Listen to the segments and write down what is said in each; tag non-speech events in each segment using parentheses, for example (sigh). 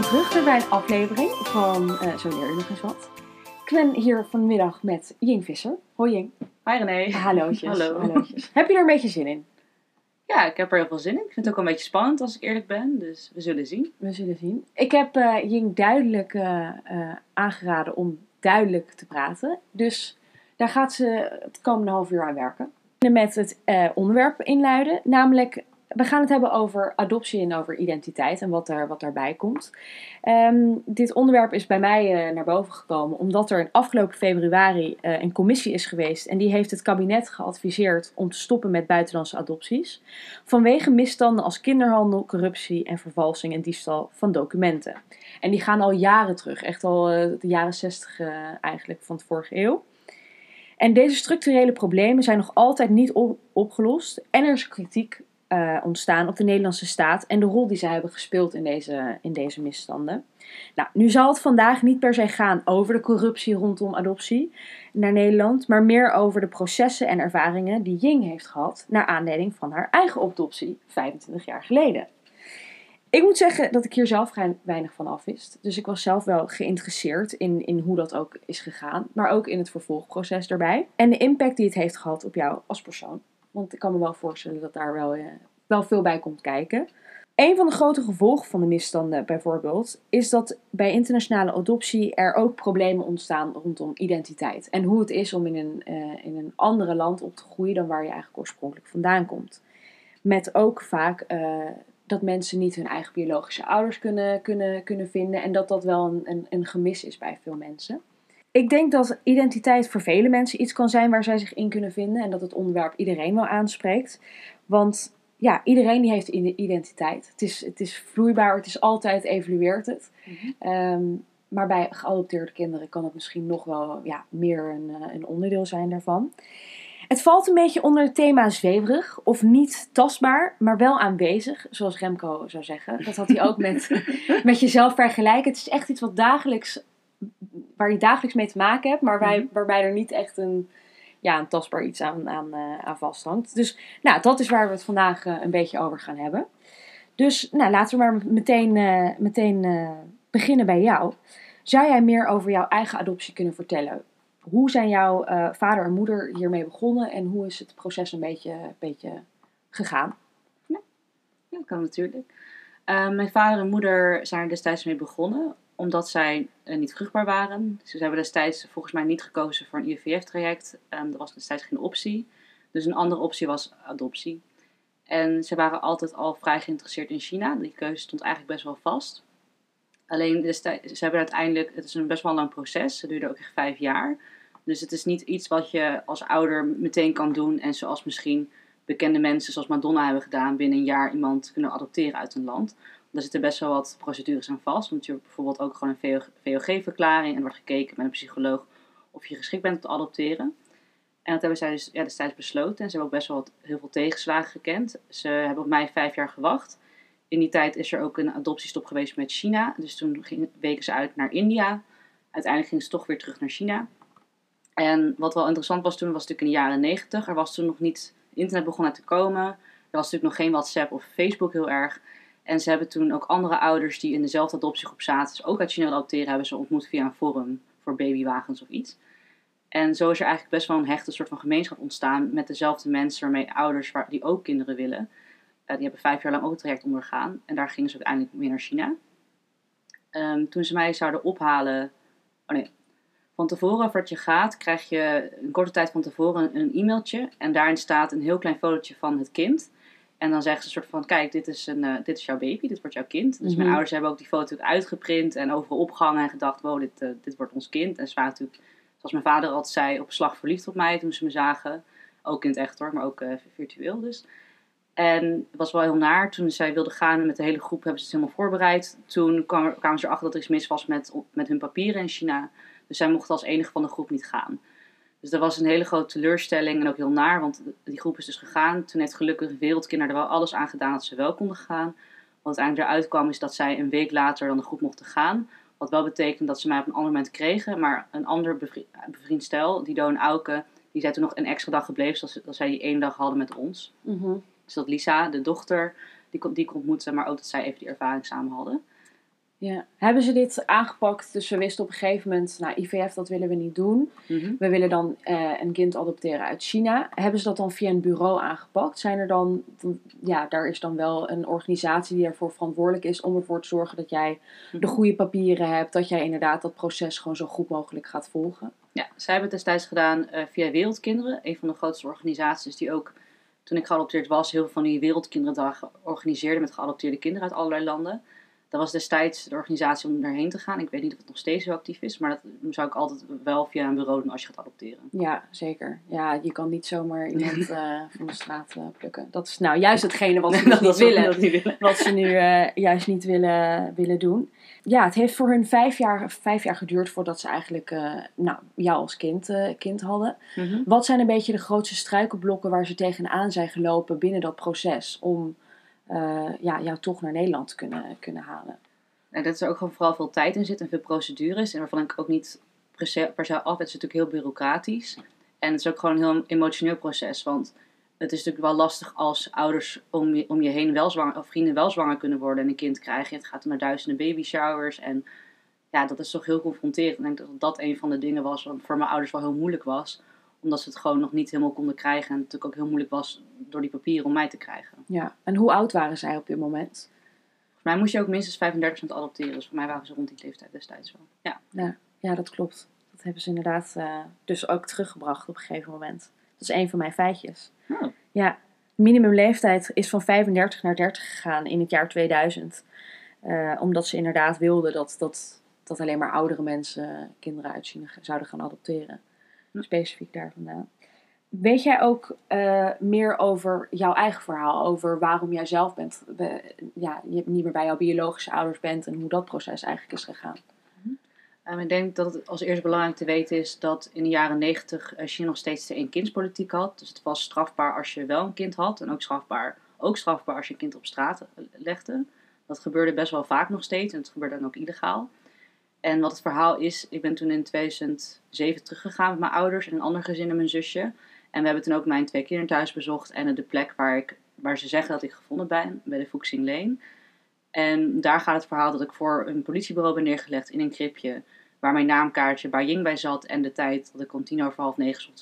Welkom terug bij een aflevering van uh, Zo leer je nog eens wat. Ik ben hier vanmiddag met Jing Visser. Hoi Jing. Hi René. Hallootjes. (laughs) Hallo. Hallootjes. Heb je er een beetje zin in? Ja, ik heb er heel veel zin in. Ik vind het ook een beetje spannend als ik eerlijk ben. Dus we zullen zien. We zullen zien. Ik heb uh, Jing duidelijk uh, aangeraden om duidelijk te praten. Dus daar gaat ze het komende half uur aan werken. Met het onderwerp inluiden, namelijk we gaan het hebben over adoptie en over identiteit en wat, er, wat daarbij komt. Um, dit onderwerp is bij mij uh, naar boven gekomen omdat er in afgelopen februari uh, een commissie is geweest en die heeft het kabinet geadviseerd om te stoppen met buitenlandse adopties vanwege misstanden als kinderhandel, corruptie en vervalsing en diefstal van documenten. En die gaan al jaren terug, echt al uh, de jaren 60 eigenlijk van de vorige eeuw. En deze structurele problemen zijn nog altijd niet op opgelost en er is kritiek uh, ontstaan op de Nederlandse staat en de rol die zij hebben gespeeld in deze, in deze misstanden. Nou, nu zal het vandaag niet per se gaan over de corruptie rondom adoptie naar Nederland, maar meer over de processen en ervaringen die Ying heeft gehad naar aanleiding van haar eigen adoptie 25 jaar geleden. Ik moet zeggen dat ik hier zelf weinig van af wist. Dus ik was zelf wel geïnteresseerd in, in hoe dat ook is gegaan, maar ook in het vervolgproces daarbij. En de impact die het heeft gehad op jou als persoon. Want ik kan me wel voorstellen dat daar wel, eh, wel veel bij komt kijken. Een van de grote gevolgen van de misstanden bijvoorbeeld is dat bij internationale adoptie er ook problemen ontstaan rondom identiteit. En hoe het is om in een, uh, in een andere land op te groeien dan waar je eigenlijk oorspronkelijk vandaan komt. Met ook vaak uh, dat mensen niet hun eigen biologische ouders kunnen, kunnen, kunnen vinden en dat dat wel een, een, een gemis is bij veel mensen. Ik denk dat identiteit voor vele mensen iets kan zijn waar zij zich in kunnen vinden en dat het onderwerp iedereen wel aanspreekt. Want ja, iedereen die heeft een identiteit. Het is, het is vloeibaar, het is altijd evolueert het. Mm um, maar bij geadopteerde kinderen kan het misschien nog wel ja, meer een, uh, een onderdeel zijn daarvan. Het valt een beetje onder het thema zweverig of niet tastbaar, maar wel aanwezig, zoals Remco zou zeggen. Dat had hij ook met, (laughs) met jezelf vergelijken. Het is echt iets wat dagelijks waar je dagelijks mee te maken hebt, maar wij, mhm. waarbij er niet echt een, ja, een tastbaar iets aan, aan, uh, aan vasthangt. Dus nou, dat is waar we het vandaag uh, een beetje over gaan hebben. Dus nou, laten we maar meteen, uh, meteen beginnen bij jou. Zou jij meer over jouw eigen adoptie kunnen vertellen? Hoe zijn jouw vader en moeder hiermee begonnen en hoe is het proces een beetje, een beetje gegaan? Ja, ja kan natuurlijk. mijn vader en moeder zijn er destijds mee begonnen omdat zij uh, niet vruchtbaar waren. Ze hebben destijds volgens mij niet gekozen voor een IVF-traject. Um, ehm, dat was destijds geen optie. Dus een andere optie was adoptie. En ze waren altijd al vrij geïnteresseerd in China. Die keuze stond eigenlijk best wel vast. Alleen ze hebben uiteindelijk, het is een best wel lang proces. Het duurde ook echt vijf jaar. Dus het is niet iets wat je als ouder meteen kan doen. En zoals misschien bekende mensen zoals Madonna hebben gedaan, binnen een jaar iemand kunnen adopteren uit een land. Er zitten best wel wat procedures aan vast. Want je hebt bijvoorbeeld ook gewoon een VOG-verklaring. En wordt gekeken met een psycholoog of je geschikt bent om te adopteren. En dat hebben zij dus destijds besloten. En ze hebben ook best wel wat, heel veel tegenslagen gekend. Ze hebben op mij vijf jaar gewacht. In die tijd is er ook een adoptiestop geweest met China. Dus toen weken ze uit naar India. Uiteindelijk gingen ze toch weer terug naar China. En wat wel interessant was toen, was natuurlijk in de jaren negentig. Er was toen nog niet, internet begon uit te komen. Er was natuurlijk nog geen WhatsApp of Facebook heel erg. En ze hebben toen ook andere ouders die in dezelfde adoptiegroep zaten, dus ook uit China adopteren, hebben ze ontmoet via een forum voor babywagens of iets. En zo is er eigenlijk best wel een hechte soort van gemeenschap ontstaan met dezelfde mensen waarmee ouders die ook kinderen willen. Uh, die hebben vijf jaar lang ook het traject ondergaan. En daar gingen ze uiteindelijk mee naar China. Um, toen ze mij zouden ophalen. Oh nee. Van tevoren, voordat je gaat, krijg je een korte tijd van tevoren een e-mailtje. En daarin staat een heel klein fotootje van het kind. En dan zeggen ze een soort van, kijk, dit is, een, uh, dit is jouw baby, dit wordt jouw kind. Dus mijn mhm. ouders hebben ook die foto uitgeprint en overal opgehangen en gedacht, wow, dit, uh, dit wordt ons kind. En ze waren natuurlijk, zoals mijn vader altijd zei, op slag verliefd op mij toen ze me zagen. Ook in het echt hoor, maar ook uh, virtueel dus. En het was wel heel naar. Toen zij wilden gaan met de hele groep, hebben ze het helemaal voorbereid. Toen kwam, kwamen ze erachter dat er iets mis was met, met hun papieren in China. Dus zij mochten als enige van de groep niet gaan. Dus dat was een hele grote teleurstelling en ook heel naar, want die groep is dus gegaan. Toen heeft gelukkig Wereldkinder er wel alles aan gedaan dat ze wel konden gaan. Wat uiteindelijk eruit kwam is dat zij een week later dan de groep mochten gaan. Wat wel betekent dat ze mij op een ander moment kregen. Maar een ander bevriend stel, Dido en Auke, die zijn toen nog een extra dag gebleven. Zoals dat zij die één dag hadden met ons. Mm Dus dat Lisa, de dochter, die kon, die kon ontmoeten. Maar ook dat zij even die ervaring samen hadden. Ja. Hebben ze dit aangepakt? Dus we wisten op een gegeven moment, nou, IVF, dat willen we niet doen. Mhm. We willen dan eh, een kind adopteren uit China. Hebben ze dat dan via een bureau aangepakt? Zijn er dan, ja, daar is dan wel een organisatie die ervoor verantwoordelijk is om ervoor te zorgen dat jij de Mhm. goede papieren hebt, dat jij inderdaad dat proces gewoon zo goed mogelijk gaat volgen? Ja, zij hebben het destijds gedaan eh, via Wereldkinderen, een van de grootste organisaties die ook, toen ik geadopteerd was, heel veel van die Wereldkinderdagen organiseerde met geadopteerde kinderen uit allerlei landen. Dat was destijds de organisatie om daarheen te gaan. Ik weet niet of het nog steeds zo actief is, maar dat zou ik altijd wel via een bureau doen als je gaat adopteren. Ja, zeker. Ja, je kan niet zomaar iemand (laughs) eh, van de straat eh, plukken. Dat is nou juist hetgene wat ze (laughs) niet willen. dat niet willen. wat ze nu eh, juist niet willen, willen doen. Ja, het heeft voor hun vijf jaar, vijf jaar geduurd voordat ze eigenlijk nou, jou als kind, kind hadden. Mhm. Wat zijn een beetje de grootste struikelblokken waar ze tegenaan zijn gelopen binnen dat proces om eh, ja, jou toch naar Nederland kunnen, kunnen halen? En dat er ook gewoon vooral veel tijd in zit en veel procedures. En waarvan ik ook niet per se, af, het is natuurlijk heel bureaucratisch. En het is ook gewoon een heel emotioneel proces. Want het is natuurlijk wel lastig als ouders om je, om je heen wel zwanger, of vrienden wel zwanger kunnen worden en een kind krijgen. Het gaat naar duizenden baby showers. En ja, dat is toch heel confronterend. Ik denk dat dat een van de dingen was wat voor mijn ouders wel heel moeilijk was. Omdat ze het gewoon nog niet helemaal konden krijgen. En het natuurlijk ook heel moeilijk was door die papieren om mij te krijgen. Ja, en hoe oud waren zij op dit moment? Voor mij moest je ook minstens 35 cent adopteren. Dus voor mij waren ze rond die leeftijd destijds wel. Ja. Ja, dat klopt. Dat hebben ze inderdaad eh, dus ook teruggebracht op een gegeven moment. Dat is een van mijn feitjes. Oh. Ja, minimumleeftijd is van 35 naar 30 gegaan in het jaar 2000. Eh, omdat ze inderdaad wilden dat, dat, dat alleen maar oudere mensen kinderen uit China zouden gaan adopteren. Hm. Specifiek daar vandaan. Weet jij ook eh, meer over jouw eigen verhaal? Over waarom jij zelf bent, be- ja, je niet meer bij jouw biologische ouders bent en hoe dat proces eigenlijk is gegaan? Um, ik denk dat het als eerst belangrijk te weten is dat in de jaren negentig China nog steeds de één-kindspolitiek had. Dus het was strafbaar als je wel een kind had en ook strafbaar, ook strafbaar als je een kind op straat eh, legde. Dat gebeurde best wel vaak nog steeds en het gebeurde dan ook illegaal. En wat het verhaal is, ik ben toen in 2007 teruggegaan met mijn ouders en een ander gezin en mijn zusje. En we hebben toen ook mijn twee kinderen thuis bezocht en de plek waar, ik, waar ze zeggen dat ik gevonden ben, bij de Fuxing Lane. En daar gaat het verhaal dat ik voor een politiebureau ben neergelegd in een kribje. Waar mijn naamkaartje Beijing bij zat en de tijd dat ik om tien over half negen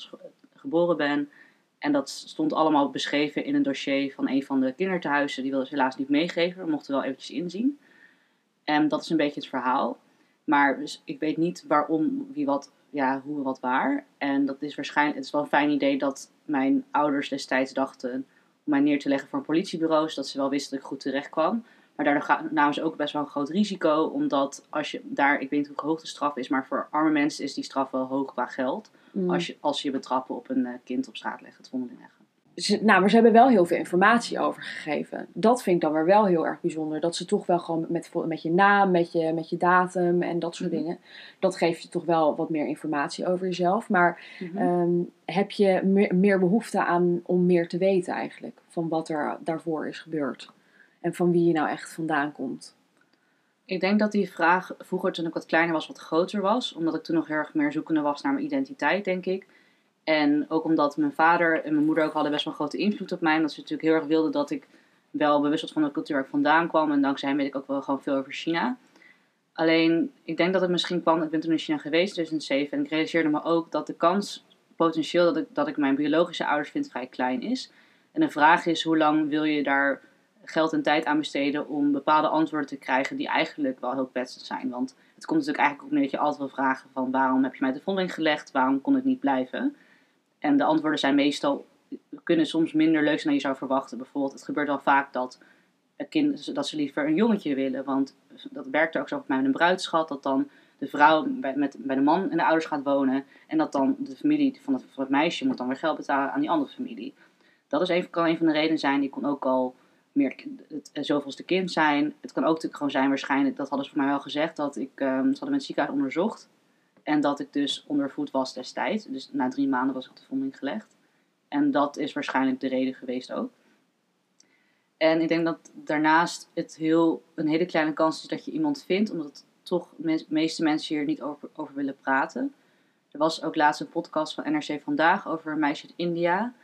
geboren ben. En dat stond allemaal beschreven in een dossier van een van de kinderthuizen. Die wilde ze helaas niet meegeven, we mochten wel eventjes inzien. En dat is een beetje het verhaal. Maar dus ik weet niet waarom, wie wat, ja, hoe, wat, waar. En dat is waarschijnlijk, het is wel een fijn idee dat mijn ouders destijds dachten om mij neer te leggen voor een politiebureau, zodat ze wel wisten dat ik goed terecht kwam. Maar daardoor namen ze ook best wel een groot risico, omdat als je daar, ik weet niet hoe hoog de straf is, maar voor arme mensen is die straf wel hoog qua geld. Mm. Als, je, als je betrappen op een eh, kind op straat leggen, het vondeling leggen. Ze, nou, maar ze hebben wel heel veel informatie over gegeven. Dat vind ik dan weer wel heel erg bijzonder. Dat ze toch wel gewoon met, met je naam, met je, met je datum en dat soort Mhm. dingen. Dat geeft je toch wel wat meer informatie over jezelf. Maar Mhm. ehm, heb je meer, meer behoefte aan om meer te weten eigenlijk? Van wat er daarvoor is gebeurd. En van wie je nou echt vandaan komt. Ik denk dat die vraag vroeger toen ik wat kleiner was, wat groter was. Omdat ik toen nog heel erg meer zoekende was naar mijn identiteit, denk ik. En ook omdat mijn vader en mijn moeder ook hadden best wel grote invloed op mij. Omdat ze natuurlijk heel erg wilden dat ik wel bewust was van de cultuur waar ik vandaan kwam. En dankzij hem weet ik ook wel gewoon veel over China. Alleen, ik denk dat het misschien kwam, ik ben toen in China geweest in 2007. En ik realiseerde me ook dat de kans, potentieel, dat ik, dat ik mijn biologische ouders vind vrij klein is. En de vraag is, hoe lang wil je daar geld en tijd aan besteden om bepaalde antwoorden te krijgen die eigenlijk wel heel kwetsend zijn. Want het komt natuurlijk eigenlijk op neer dat je altijd wil vragen van waarom heb je mij de vondeling gelegd, waarom kon ik niet blijven? En de antwoorden zijn meestal, kunnen soms minder leuk zijn dan je zou verwachten. Bijvoorbeeld, het gebeurt wel vaak dat, een kind, dat ze liever een jongetje willen, want dat werkt ook zo met een bruidschat, dat dan de vrouw bij, met, bij de man en de ouders gaat wonen en dat dan de familie van het, van het meisje moet dan weer geld betalen aan die andere familie. Dat is even, kan een van de redenen zijn, die kon ook al meer het, het zoveelste kind zijn. Het kan ook natuurlijk gewoon zijn waarschijnlijk, dat hadden ze voor mij wel gezegd, dat ik, ehm, ze hadden met het ziekenhuis onderzocht. En dat ik dus ondervoed was destijds. Dus na drie maanden was ik de vondeling gelegd. En dat is waarschijnlijk de reden geweest ook. En ik denk dat daarnaast het heel, een hele kleine kans is dat je iemand vindt, omdat toch de meeste mensen hier niet over, over willen praten. Er was ook laatst een podcast van NRC Vandaag over een meisje uit India.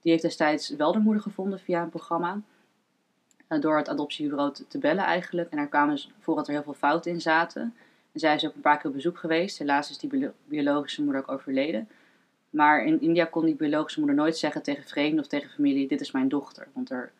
Die heeft destijds wel de moeder gevonden via een programma. eh, door het adoptiebureau te, te bellen eigenlijk. En daar kwamen ze voor dat er heel veel fouten in zaten. En zij is ook een paar keer op bezoek geweest. Helaas is die bio- biologische moeder ook overleden. Maar in India kon die biologische moeder nooit zeggen tegen vreemden of tegen familie: Dit is mijn dochter. Want er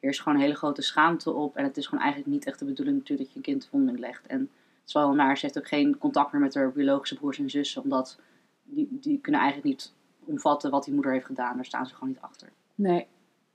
heerst gewoon een hele grote schaamte op. En het is gewoon eigenlijk niet echt de bedoeling natuurlijk dat je een kind de vondeling legt. En het is wel naar, ze heeft ook geen contact meer met haar biologische broers en zussen. Omdat die, die kunnen eigenlijk niet omvatten wat die moeder heeft gedaan. Daar staan ze gewoon niet achter. Nee,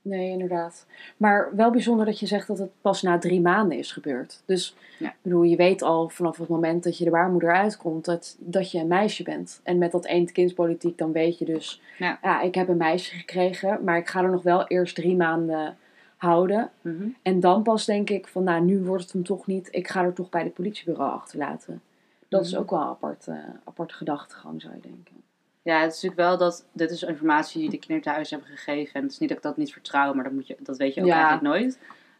nee, inderdaad. Maar wel bijzonder dat je zegt dat het pas na drie maanden is gebeurd. Dus Ja. bedoel, je weet al vanaf het moment dat je de baarmoeder uitkomt dat, dat je een meisje bent. En met dat eend-kindspolitiek dan weet je dus, Ja. ik heb een meisje gekregen, maar ik ga er nog wel eerst drie maanden houden. Mhm. En dan pas denk ik van, nou, nu wordt het hem toch niet. Ik ga er toch bij het politiebureau achterlaten. Dat is Mhm. ook wel een apart, eh, aparte gedachtegang, zou je denken. Ja, het is natuurlijk wel dat dit is informatie die de kinderthuis hebben gegeven. En het is niet dat ik dat niet vertrouw, maar dat, moet je, dat weet je ook Ja. eigenlijk nooit.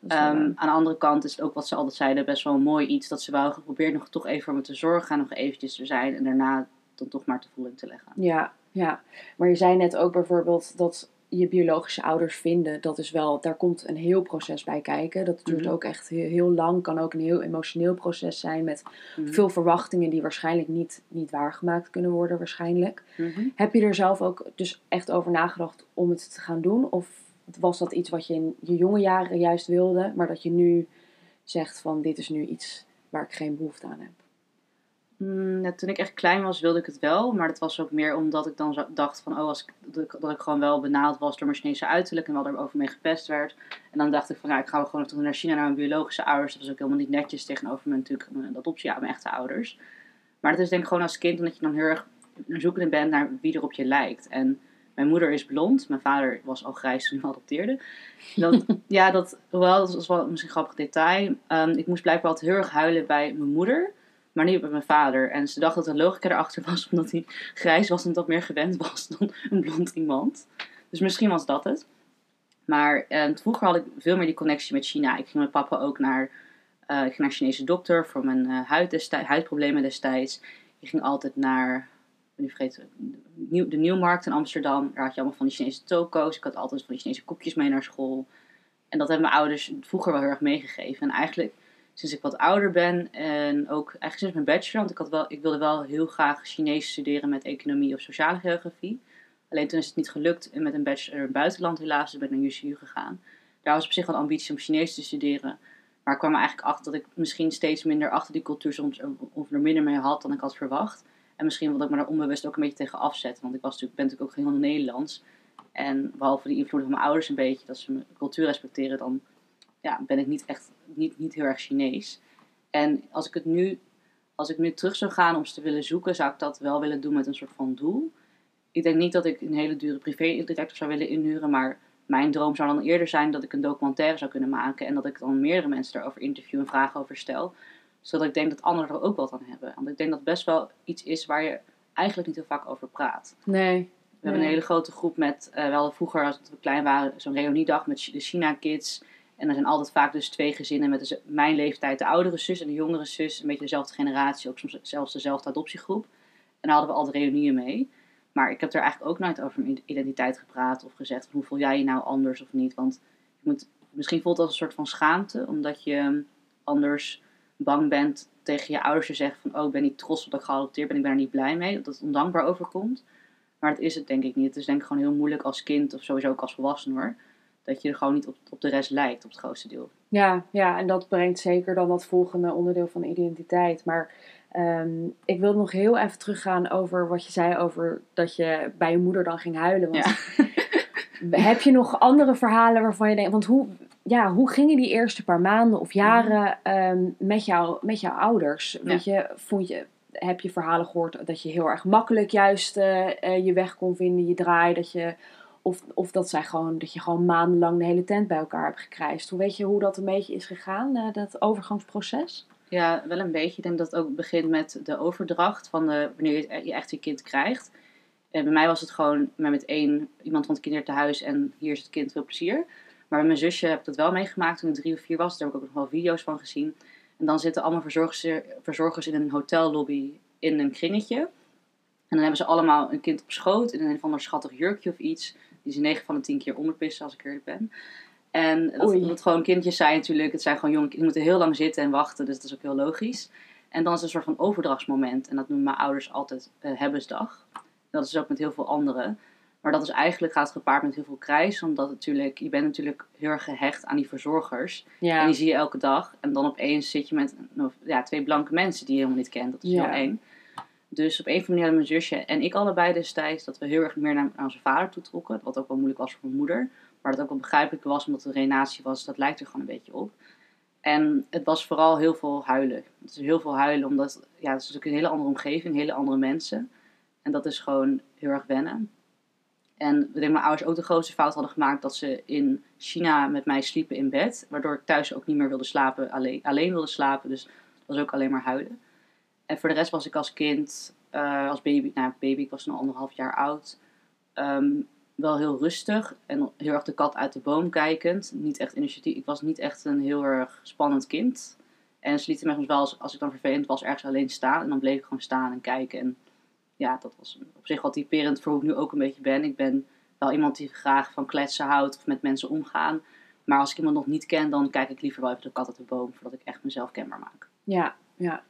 Ehm, aan de andere kant is het ook wat ze altijd zeiden best wel een mooi iets. Dat ze wel geprobeerd nog toch even voor me te zorgen en nog eventjes er zijn. En daarna dan toch maar te voeling te leggen. Ja, ja. Maar je zei net ook bijvoorbeeld dat je biologische ouders vinden. Dat is wel, daar komt een heel proces bij kijken. Dat duurt Mhm. ook echt heel, heel lang. Kan ook een heel emotioneel proces zijn met Mhm. veel verwachtingen die waarschijnlijk niet, niet waargemaakt kunnen worden waarschijnlijk. Mhm. Heb je er zelf ook dus echt over nagedacht om het te gaan doen? Of was dat iets wat je in je jonge jaren juist wilde, maar dat je nu zegt van dit is nu iets waar ik geen behoefte aan heb? Mm, ja, toen ik echt klein was, wilde ik het wel. Maar dat was ook meer omdat ik dan zo- dacht van, oh, als ik, dat, ik, gewoon wel benaald was door mijn Chinese uiterlijk en wel erover mee gepest werd. En dan dacht ik van, ja, ik ga wel gewoon naar China, naar mijn biologische ouders. Dat was ook helemaal niet netjes tegenover mijn, natuurlijk, mijn adoptie, ja, mijn echte ouders. Maar dat is denk ik gewoon als kind, omdat je dan heel erg zoekende bent naar wie er op je lijkt. En mijn moeder is blond, mijn vader was al grijs toen we adopteerden. Dat, (laughs) ja, dat, hoewel, dat was wel misschien een grappig detail. Ehm, ik moest blijkbaar altijd heel erg huilen bij mijn moeder. Maar niet bij mijn vader. En ze dacht dat er logica erachter was, (laughs) omdat hij grijs was en dat meer gewend was (laughs) dan een blond iemand. Dus misschien was dat het. Maar eh, vroeger had ik veel meer die connectie met China. Ik ging met papa ook naar, eh, ik ging naar Chinese dokter voor mijn eh, huid huidproblemen destijds. Ik ging altijd naar, nu vergeten, Nieuw- de Nieuwmarkt in Amsterdam. Daar had je allemaal van die Chinese toko's. Ik had altijd van die Chinese koekjes mee naar school. En dat hebben mijn ouders vroeger wel heel erg meegegeven. En eigenlijk sinds ik wat ouder ben en ook eigenlijk sinds mijn bachelor, want ik, had wel, ik wilde wel heel graag Chinees studeren met economie of sociale geografie. Alleen toen is het niet gelukt en met een bachelor in het buitenland helaas, dus ben ik naar UCU gegaan. Daar was op zich wel ambitie om Chinees te studeren. Maar ik kwam er eigenlijk achter dat ik misschien steeds minder achter die cultuur soms of er minder mee had dan ik had verwacht. En misschien wilde ik me daar onbewust ook een beetje tegen afzetten. Want ik was natuurlijk, ben natuurlijk ook heel Nederlands. En behalve die invloed van mijn ouders een beetje, dat ze mijn cultuur respecteren, dan ja, ben ik niet echt niet, niet heel erg Chinees. En als ik het nu, als ik nu terug zou gaan om ze te willen zoeken, zou ik dat wel willen doen met een soort van doel. Ik denk niet dat ik een hele dure privé-detective zou willen inhuren, maar mijn droom zou dan eerder zijn dat ik een documentaire zou kunnen maken en dat ik dan meerdere mensen daarover interview en vragen over stel. Zodat ik denk dat anderen er ook wat aan hebben. Want ik denk dat best wel iets is waar je eigenlijk niet heel vaak over praat. Nee. We hebben een hele grote groep met, eh wel vroeger als we klein waren, zo'n reuniedag met de China Kids. En er zijn altijd vaak dus twee gezinnen met dus mijn leeftijd, de oudere zus en de jongere zus. Een beetje dezelfde generatie, ook soms zelfs dezelfde adoptiegroep. En daar hadden we altijd reunieën mee. Maar ik heb er eigenlijk ook nooit over mijn identiteit gepraat of gezegd hoe voel jij je nou anders of niet. Want moet, misschien voelt het als een soort van schaamte, omdat je anders bang bent tegen je ouders te zeggen van oh ik ben niet trots op dat ik geadopteerd ben, ik ben er niet blij mee. Dat het ondankbaar overkomt. Maar dat is het denk ik niet. Het is denk ik gewoon heel moeilijk als kind of sowieso ook als volwassene hoor. Dat je er gewoon niet op, op de rest lijkt, op het grootste deel. Ja, ja, en dat brengt zeker dan dat volgende onderdeel van de identiteit. Maar ehm, ik wil nog heel even teruggaan over wat je zei over dat je bij je moeder dan ging huilen. Want (laughs) heb je nog andere verhalen waarvan je denkt, want hoe, ja, hoe gingen die eerste paar maanden of jaren ehm, met, jou, met jouw ouders? Weet je, vond je, heb je verhalen gehoord dat je heel erg makkelijk juist eh, eh, je weg kon vinden, je draai, dat je... Of, of dat, zij gewoon, dat je gewoon maandenlang de hele tent bij elkaar hebt gekrijsd. Hoe weet je hoe dat een beetje is gegaan, eh, dat overgangsproces? Ja, wel een beetje. Ik denk dat het ook begint met de overdracht van wanneer je, het- je echt je kind krijgt. En bij mij was het gewoon met één iemand van het kinderthuis en hier is het kind, veel plezier. Maar bij mijn zusje heb ik dat wel meegemaakt toen ik drie of vier was. Daar heb ik ook nog wel video's van gezien. En dan zitten allemaal verzorgers, verzorgers in een hotellobby in een kringetje. En dan hebben ze allemaal een kind op schoot in een of ander schattig jurkje of iets. Die ze 9 van de 10 keer onderpissen als ik eerlijk ben. En dat, Oei. dat gewoon kindjes zijn natuurlijk. Het zijn gewoon jonge die moeten heel lang zitten en wachten. Dus dat is ook heel logisch. En dan is er een soort van overdrachtsmoment. En dat noemen mijn ouders altijd hebbensdag. Dat is ook met heel veel anderen. Maar dat is eigenlijk, gaat het gepaard met heel veel krijs. Omdat natuurlijk, je bent natuurlijk heel erg gehecht aan die verzorgers. En die zie je elke dag. En dan opeens zit je met ja, twee blanke mensen die je helemaal niet kent. Dat is Ja. heel eng. Dus op een of andere manier mijn zusje en ik allebei destijds dat we heel erg meer naar, onze vader toe trokken. Wat ook wel moeilijk was voor mijn moeder. Maar dat ook wel begrijpelijk was omdat het een renatie was. Dat lijkt er gewoon een beetje op. En het was vooral heel veel huilen. Het is heel veel huilen omdat ja, het is natuurlijk een hele andere omgeving, hele andere mensen. En dat is gewoon heel erg wennen. En ik denk mijn ouders ook de grootste fout hadden gemaakt dat ze in China met mij sliepen in bed. Waardoor ik thuis ook niet meer wilde slapen, alleen, alleen wilde slapen. Dus het was ook alleen maar huilen. En voor de rest was ik als kind, eh, als baby, nou baby, ik was nog anderhalf jaar oud. ehm, wel heel rustig en heel erg de kat uit de boom kijkend. Niet echt initiatief. Ik was niet echt een heel erg spannend kind. En ze lieten mij wel, als, als ik dan vervelend was, ergens alleen staan. En dan bleef ik gewoon staan en kijken. En ja, dat was op zich wel typerend voor hoe ik nu ook een beetje ben. Ik ben wel iemand die graag van kletsen houdt of met mensen omgaan. Maar als ik iemand nog niet ken, dan kijk ik liever wel even de kat uit de boom. Voordat ik echt mezelf kenbaar maak. ja, ja.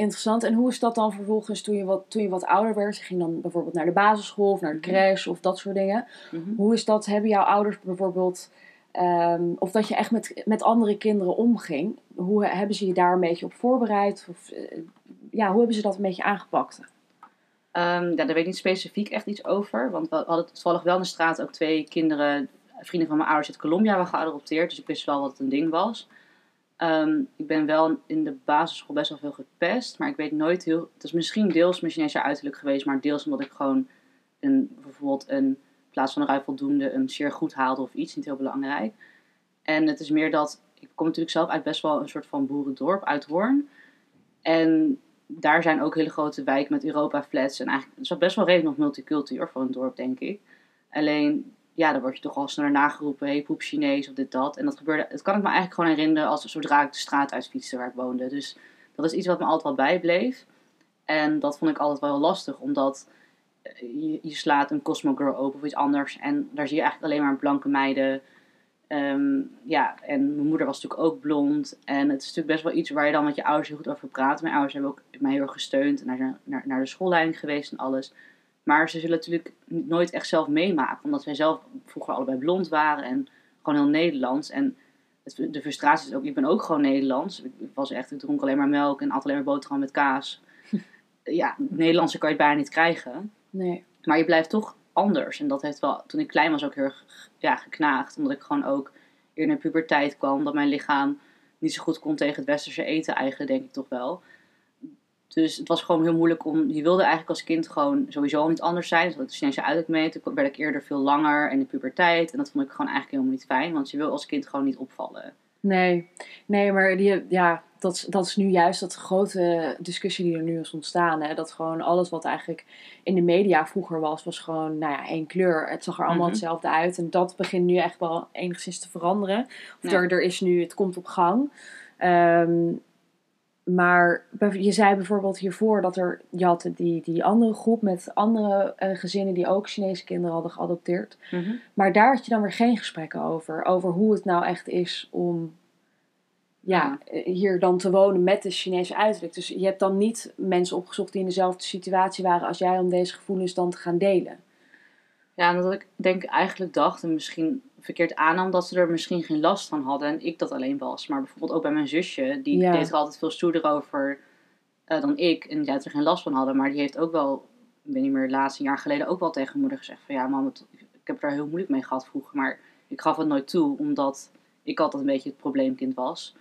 Interessant. En hoe is dat dan vervolgens toen je wat, toen je wat ouder werd? Je ging dan bijvoorbeeld naar de basisschool of naar de Mhm. crash of dat soort dingen. Hoe is dat? Hebben jouw ouders bijvoorbeeld... ehm, of dat je echt met, met andere kinderen omging. Hoe hebben ze je daar een beetje op voorbereid? Of, eh, ja, hoe hebben ze dat een beetje aangepakt? Ehm, ja, daar weet ik niet specifiek echt iets over. Want we hadden toevallig wel in de straat ook twee kinderen, vrienden van mijn ouders uit Colombia, waren geadopteerd. Dus ik wist wel wat het een ding was. Ehm, ik ben wel in de basisschool best wel veel gepest. Maar ik weet nooit heel... Het is misschien deels mijn Chinese uiterlijk geweest. Maar deels omdat ik gewoon een, bijvoorbeeld een, in plaats van een ruim voldoende een zeer goed haalde of iets. Niet heel belangrijk. En het is meer dat... Ik kom natuurlijk zelf uit best wel een soort van boerendorp, uit Hoorn. En daar zijn ook hele grote wijken met Europa-flats. En eigenlijk het is best wel redelijk nog multicultuur voor een dorp, denk ik. Alleen, ja, dan word je toch al sneller nageroepen. Hey, poep Chinees of dit, dat. En dat gebeurde, het kan ik me eigenlijk gewoon herinneren als zodra ik de straat uitfietste waar ik woonde. Dus dat is iets wat me altijd wel bijbleef. En dat vond ik altijd wel heel lastig, omdat eh, je, je slaat een Cosmo Girl open of iets anders. En daar zie je eigenlijk alleen maar blanke meiden. Ehm, ja, en mijn moeder was natuurlijk ook blond. En het is natuurlijk best wel iets waar je dan met je ouders heel goed over praat. Mijn ouders hebben ook mij heel erg gesteund en naar, naar, naar de schoolleiding geweest en alles. Maar ze zullen natuurlijk nooit echt zelf meemaken. Omdat zij zelf vroeger allebei blond waren en gewoon heel Nederlands. En het, de frustratie is ook, ik ben ook gewoon Nederlands. Ik was echt, ik dronk alleen maar melk en at alleen maar boterham met kaas. (laughs) ja, Nederlandse kan je bijna niet krijgen. Nee. Maar je blijft toch anders. En dat heeft wel, toen ik klein was, ook heel erg ja, geknaagd. Omdat ik gewoon ook eerder in puberteit kwam. Dat mijn lichaam niet zo goed kon tegen het westerse eten eigenlijk, denk ik toch wel. Dus het was gewoon heel moeilijk om... Je wilde eigenlijk als kind gewoon sowieso niet anders zijn. Dus dat de Chinese uiterlijk mee. Toen werd ik eerder veel langer en in puberteit. En dat vond ik gewoon eigenlijk helemaal niet fijn. Want je wil als kind gewoon niet opvallen. Nee, nee maar die, ja, dat, is- dat is nu juist dat grote discussie die er nu is ontstaan. Hè? Dat gewoon alles wat eigenlijk in de media vroeger was, was gewoon nou ja, één kleur. Het zag er allemaal Mhm. hetzelfde uit. En dat begint nu echt wel enigszins te veranderen. Of Ja. er, er is nu, het komt op gang. Ehm, maar je zei bijvoorbeeld hiervoor dat er, je had die, die andere groep met andere eh, gezinnen die ook Chinese kinderen hadden geadopteerd. Maar daar had je dan weer geen gesprekken over. Over hoe het nou echt is om ja, eh, hier dan te wonen met de Chinese uiterlijk. Dus je hebt dan niet mensen opgezocht die in dezelfde situatie waren als jij om deze gevoelens dan te gaan delen. Ja, dat ik denk eigenlijk dacht en misschien verkeerd aannam dat ze er misschien geen last van hadden en ik dat alleen was. Maar bijvoorbeeld ook bij mijn zusje, die Ja. deed er altijd veel stoerder over eh, dan ik. En die had er geen last van hadden, maar die heeft ook wel, ik weet niet meer, laatst een jaar geleden ook wel tegen moeder gezegd van ja mam, het- ik heb daar heel moeilijk mee gehad vroeger. Maar ik gaf het nooit toe, omdat ik altijd een beetje het probleemkind was.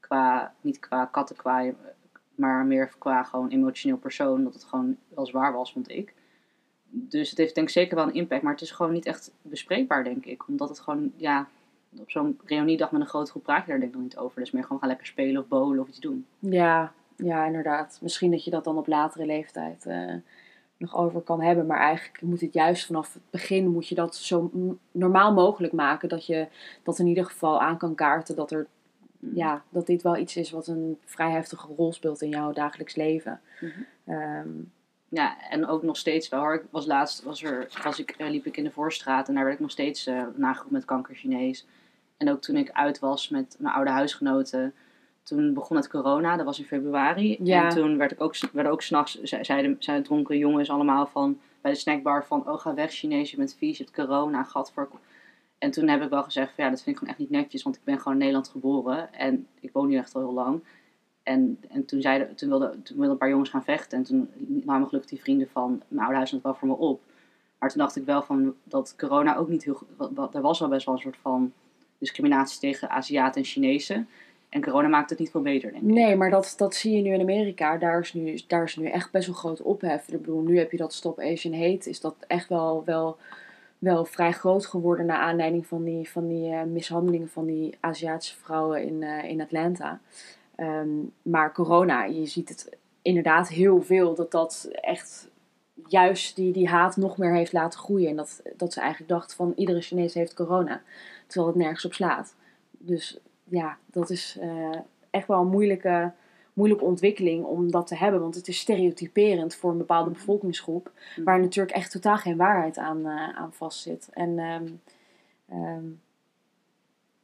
Qua, niet qua kattenkwaai, maar meer qua gewoon emotioneel persoon. Dat het gewoon wel zwaar was, vond ik. Dus het heeft denk ik zeker wel een impact. Maar het is gewoon niet echt bespreekbaar, denk ik. Omdat het gewoon, ja, op zo'n reuniedag met een grote groep praat je daar denk ik nog niet over. Dus meer gewoon gaan lekker spelen of bowlen of iets doen. Ja, ja, inderdaad. Misschien dat je dat dan op latere leeftijd eh, nog over kan hebben. Maar eigenlijk moet het juist vanaf het begin moet je dat zo normaal mogelijk maken. Dat je dat in ieder geval aan kan kaarten dat er ja, dat dit wel iets is wat een vrij heftige rol speelt in jouw dagelijks leven. Ehm, Ja, en ook nog steeds wel. Ik was laatst, was er, was ik, eh, liep ik in de voorstraat en daar werd ik nog steeds eh nageroepen met kanker Chinees. En ook toen ik uit was met mijn oude huisgenoten, toen begon het corona, dat was in februari. Ja. En toen werd ik ook, werden ook s'nachts, ze- zeiden, zeiden dronken jongens allemaal van, bij de snackbar van, oh ga weg Chinees, je bent vies, je hebt corona, gat voor... En toen heb ik wel gezegd van, ja, dat vind ik gewoon echt niet netjes, want ik ben gewoon in Nederland geboren. En ik woon hier echt al heel lang. En, en toen, zeiden, toen, wilden, toen wilden een paar jongens gaan vechten. En toen namen gelukkig die vrienden van mijn oude wel voor me op. Maar toen dacht ik wel van dat corona ook niet heel Er was wel best wel een soort van discriminatie tegen Aziaten en Chinezen. En corona maakt het niet veel beter, denk ik. Nee, maar dat, dat zie je nu in Amerika. Daar is nu, daar is nu echt best wel groot ophef. Ik bedoel, nu heb je dat Stop Asian Hate. Is dat echt wel, wel, wel vrij groot geworden... naar aanleiding van die, van die eh, mishandelingen van die Aziatische vrouwen in, eh, in Atlanta. Ehm, maar corona, je ziet het inderdaad heel veel... dat dat echt juist die, die haat nog meer heeft laten groeien. En dat, dat ze eigenlijk dacht van iedere Chinees heeft corona. Terwijl het nergens op slaat. Dus ja, dat is eh, echt wel een moeilijke, moeilijke ontwikkeling om dat te hebben. Want het is stereotyperend voor een bepaalde bevolkingsgroep. Waar natuurlijk echt totaal geen waarheid aan, eh, aan vastzit. En ehm, ehm,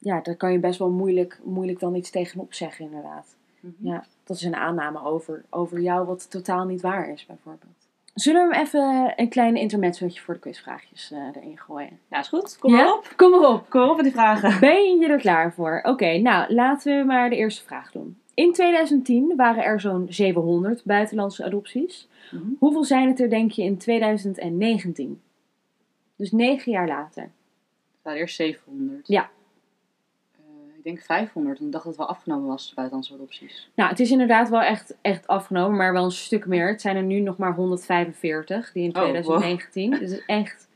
ja, daar kan je best wel moeilijk, moeilijk dan iets tegenop zeggen inderdaad. Mhm. Ja, dat is een aanname over, over jou wat totaal niet waar is bijvoorbeeld. Zullen we hem even een klein intermezzootje voor de quizvraagjes eh, erin gooien? Ja, is goed. Kom Ja? maar op. Kom maar op. Kom maar op met die vragen. Ben je er klaar voor? Oké, nou laten we maar de eerste vraag doen. In 2010 waren er zo'n 700 buitenlandse adopties. Mhm. Hoeveel zijn het er, denk je, in 2019? Dus negen jaar later. Ja, eerst 700. Ja. Ik denk 500. En ik dacht dat het wel afgenomen was, buitenlandse adopties. Nou, het is inderdaad wel echt, echt afgenomen, maar wel een stuk meer. Het zijn er nu nog maar 145, die in Oh, wow. 2019. Dus het is echt...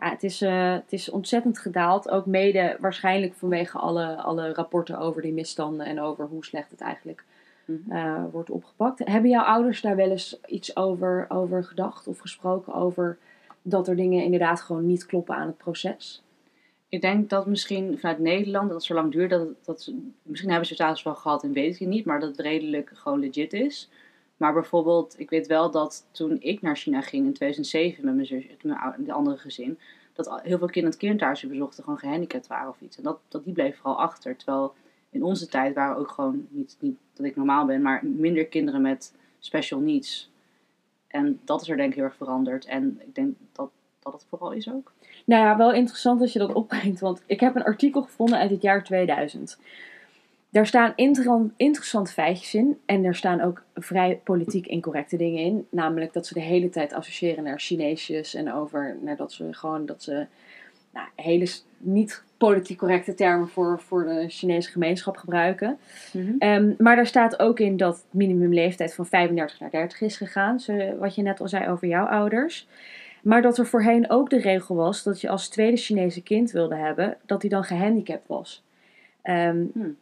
Ja, het, is, eh, het is ontzettend gedaald. Ook mede waarschijnlijk vanwege alle, alle rapporten over die misstanden en over hoe slecht het eigenlijk Mhm. eh, wordt opgepakt. Hebben jouw ouders daar wel eens iets over, over gedacht of gesproken over dat er dingen inderdaad gewoon niet kloppen aan het proces? Ik denk dat misschien vanuit Nederland, dat het zo lang duurt, dat, het- dat misschien hebben ze status wel gehad en weet ik niet, maar dat het redelijk gewoon legit is. Maar bijvoorbeeld, ik weet wel dat toen ik naar China ging in 2007 met mijn zus, met de andere gezin, dat heel veel kinderen het kinderthuisje bezochten gewoon gehandicapt waren of iets. En dat, dat die bleef vooral achter. Terwijl in onze tijd waren ook gewoon, niet, niet dat ik normaal ben, maar minder kinderen met special needs. En dat is er denk ik heel erg veranderd. En ik denk dat dat het vooral is ook. Nou ja, wel interessant dat je dat opbrengt, want ik heb een artikel gevonden uit het jaar 2000. Daar staan inter- interessante feitjes in en er staan ook vrij politiek incorrecte dingen in. Namelijk dat ze de hele tijd associëren naar Chineesjes en over naar dat ze gewoon dat ze nou, hele niet politiek correcte termen voor, voor de Chinese gemeenschap gebruiken. Ehm, maar daar staat ook in dat minimumleeftijd van 35 naar 30 is gegaan. Zo, wat je net al zei over jouw ouders. Maar dat er voorheen ook de regel was dat je als tweede Chinese kind wilde hebben, dat hij dan gehandicapt was. Ehm, Hmm.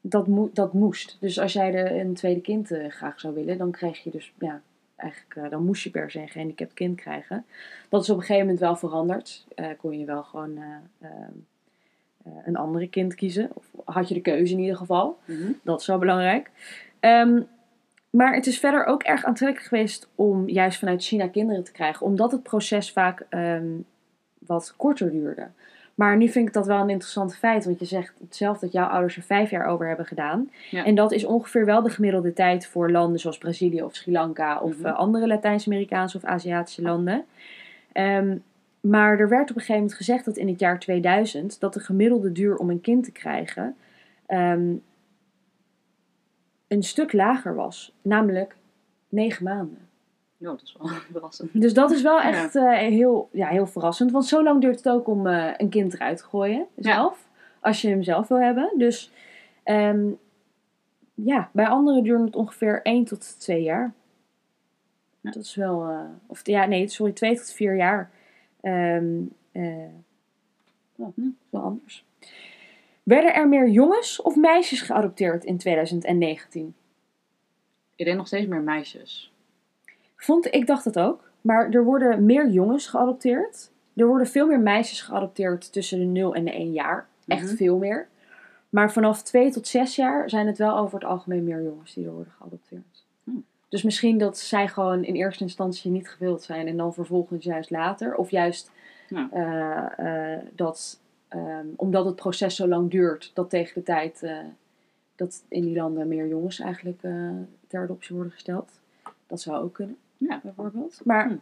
dat, mo- dat moest. Dus als jij de, een tweede kind eh, graag zou willen, dan kreeg je dus, ja, eigenlijk, eh, dan moest je per se een gehandicapt kind krijgen. Dat is op een gegeven moment wel veranderd. Eh, kon je wel gewoon eh, ehm, eh, een andere kind kiezen. Of had je de keuze in ieder geval. Mhm. Dat is wel belangrijk. Ehm, maar het is verder ook erg aantrekkelijk geweest om juist vanuit China kinderen te krijgen, omdat het proces vaak ehm, wat korter duurde. Maar nu vind ik dat wel een interessant feit, want je zegt zelf dat jouw ouders er vijf jaar over hebben gedaan. Ja. En dat is ongeveer wel de gemiddelde tijd voor landen zoals Brazilië of Sri Lanka of Mhm. eh, andere Latijns-Amerikaanse of Aziatische landen. Ehm, maar er werd op een gegeven moment gezegd dat in het jaar 2000 dat de gemiddelde duur om een kind te krijgen ehm, een stuk lager was, namelijk negen maanden. Ja, dat is wel (laughs) verrassend. Dus dat is wel Ja. echt eh, heel, ja, heel verrassend, want zo lang duurt het ook om eh, een kind eruit te gooien zelf, als je hem zelf wil hebben. Dus ehm, ja, bij anderen duurt het ongeveer 1 tot 2 jaar. Ja. Dat is wel, eh, of ja, nee, sorry, 2 tot 4 jaar. Ehm eh, ja, dat is wel anders. Werden er meer jongens of meisjes geadopteerd in 2019? Ik denk nog steeds meer meisjes. Vond, ik dacht het ook. Maar er worden meer jongens geadopteerd. Er worden veel meer meisjes geadopteerd tussen de 0 en de 1 jaar. Echt Mhm. veel meer. Maar vanaf 2 tot 6 jaar zijn het wel over het algemeen meer jongens die er worden geadopteerd. Hm. Dus misschien dat zij gewoon in eerste instantie niet gewild zijn en dan vervolgens juist later. Of juist eh, eh, dat ehm, omdat het proces zo lang duurt, dat tegen de tijd eh, dat in die landen meer jongens eigenlijk eh, ter adoptie worden gesteld. Dat zou ook kunnen, Ja. bijvoorbeeld. Maar Hm.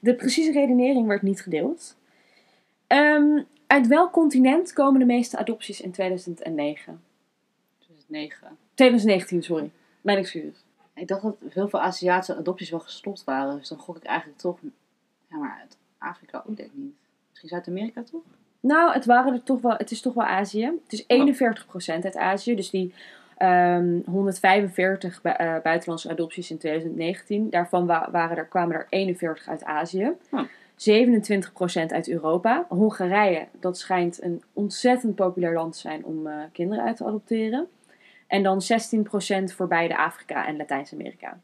de precieze redenering werd niet gedeeld. Ehm, uit welk continent komen de meeste adopties in 2009? 2009. 2019, sorry. Mijn excuses. Ik dacht dat heel veel Aziatische adopties wel gestopt waren. Dus dan gok ik eigenlijk toch... Ja, maar uit Afrika ook denk ik niet. Misschien Zuid-Amerika toch? Nou, het, waren er toch wel, het is toch wel Azië. Het is 41% uit Azië. Dus die ehm, 145 bu- eh, buitenlandse adopties in 2019. Daarvan wa- waren er, kwamen er 41 uit Azië. Oh. 27% uit Europa. Hongarije, dat schijnt een ontzettend populair land te zijn om eh, kinderen uit te adopteren. En dan 16% voor beide Afrika en Latijns-Amerika.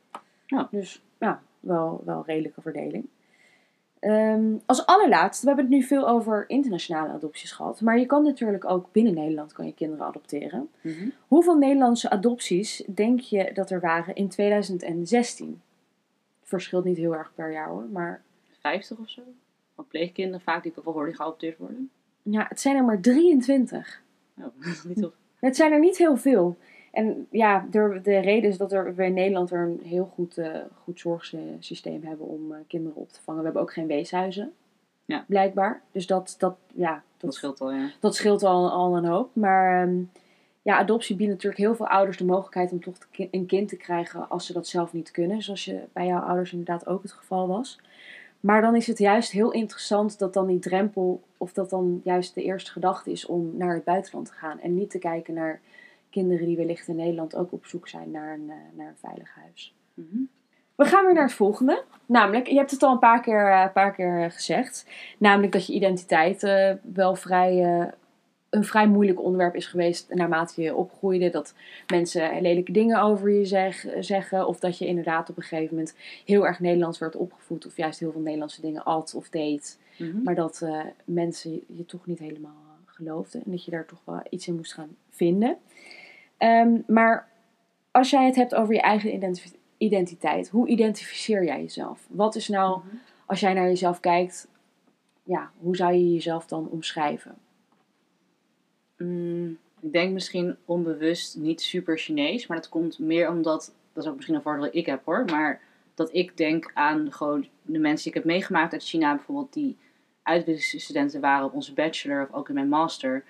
Ja. Dus ja, wel, wel een redelijke verdeling. Ehm, als allerlaatste, we hebben het nu veel over internationale adopties gehad. Maar je kan natuurlijk ook binnen Nederland kan je kinderen adopteren. Mhm. Hoeveel Nederlandse adopties denk je dat er waren in 2016? Het verschilt niet heel erg per jaar hoor. Maar 50 of zo. Van pleegkinderen vaak die die geadopteerd worden. ja, het zijn er maar 23. Oh, (laughs) niet zo. Het zijn er niet heel veel. En ja, de, de reden is dat er, we in Nederland er een heel goed, eh, goed zorgsysteem hebben om eh, kinderen op te vangen. We hebben ook geen weeshuizen. Ja. Blijkbaar. Dus dat, dat, ja, Dat scheelt al, ja. dat scheelt al, al een hoop. Maar ehm, ja, adoptie biedt natuurlijk heel veel ouders de mogelijkheid om toch ki- een kind te krijgen als ze dat zelf niet kunnen. Zoals je bij jouw ouders inderdaad ook het geval was. Maar dan is het juist heel interessant dat dan die drempel, of dat dan juist de eerste gedachte is om naar het buitenland te gaan. En niet te kijken naar kinderen die wellicht in Nederland ook op zoek zijn naar een, eh, naar een veilig huis. Mhm. We gaan weer naar het volgende. Namelijk, je hebt het al een paar keer, eh, een paar keer gezegd. Namelijk dat je identiteit eh, wel vrij, een vrij moeilijk onderwerp is geweest naarmate je opgroeide. Dat mensen lelijke dingen over je zeg, zeggen. Of dat je inderdaad op een gegeven moment heel erg Nederlands werd opgevoed. Of juist heel veel Nederlandse dingen at of deed. Mhm. Maar dat mensen je toch niet helemaal geloofden. En dat je daar toch wel iets in moest gaan vinden. Ehm, maar als jij het hebt over je eigen identiteit. Hoe identificeer jij jezelf? Wat is nou, Mhm. als jij naar jezelf kijkt, ja, hoe zou je jezelf dan omschrijven? Mm, ik denk misschien onbewust niet super Chinees, maar dat komt meer omdat, dat is ook misschien een voordeel dat ik heb hoor, maar dat ik denk aan gewoon de mensen die ik heb meegemaakt uit China bijvoorbeeld, die uitwisselingsstudenten waren op onze bachelor of ook in mijn master,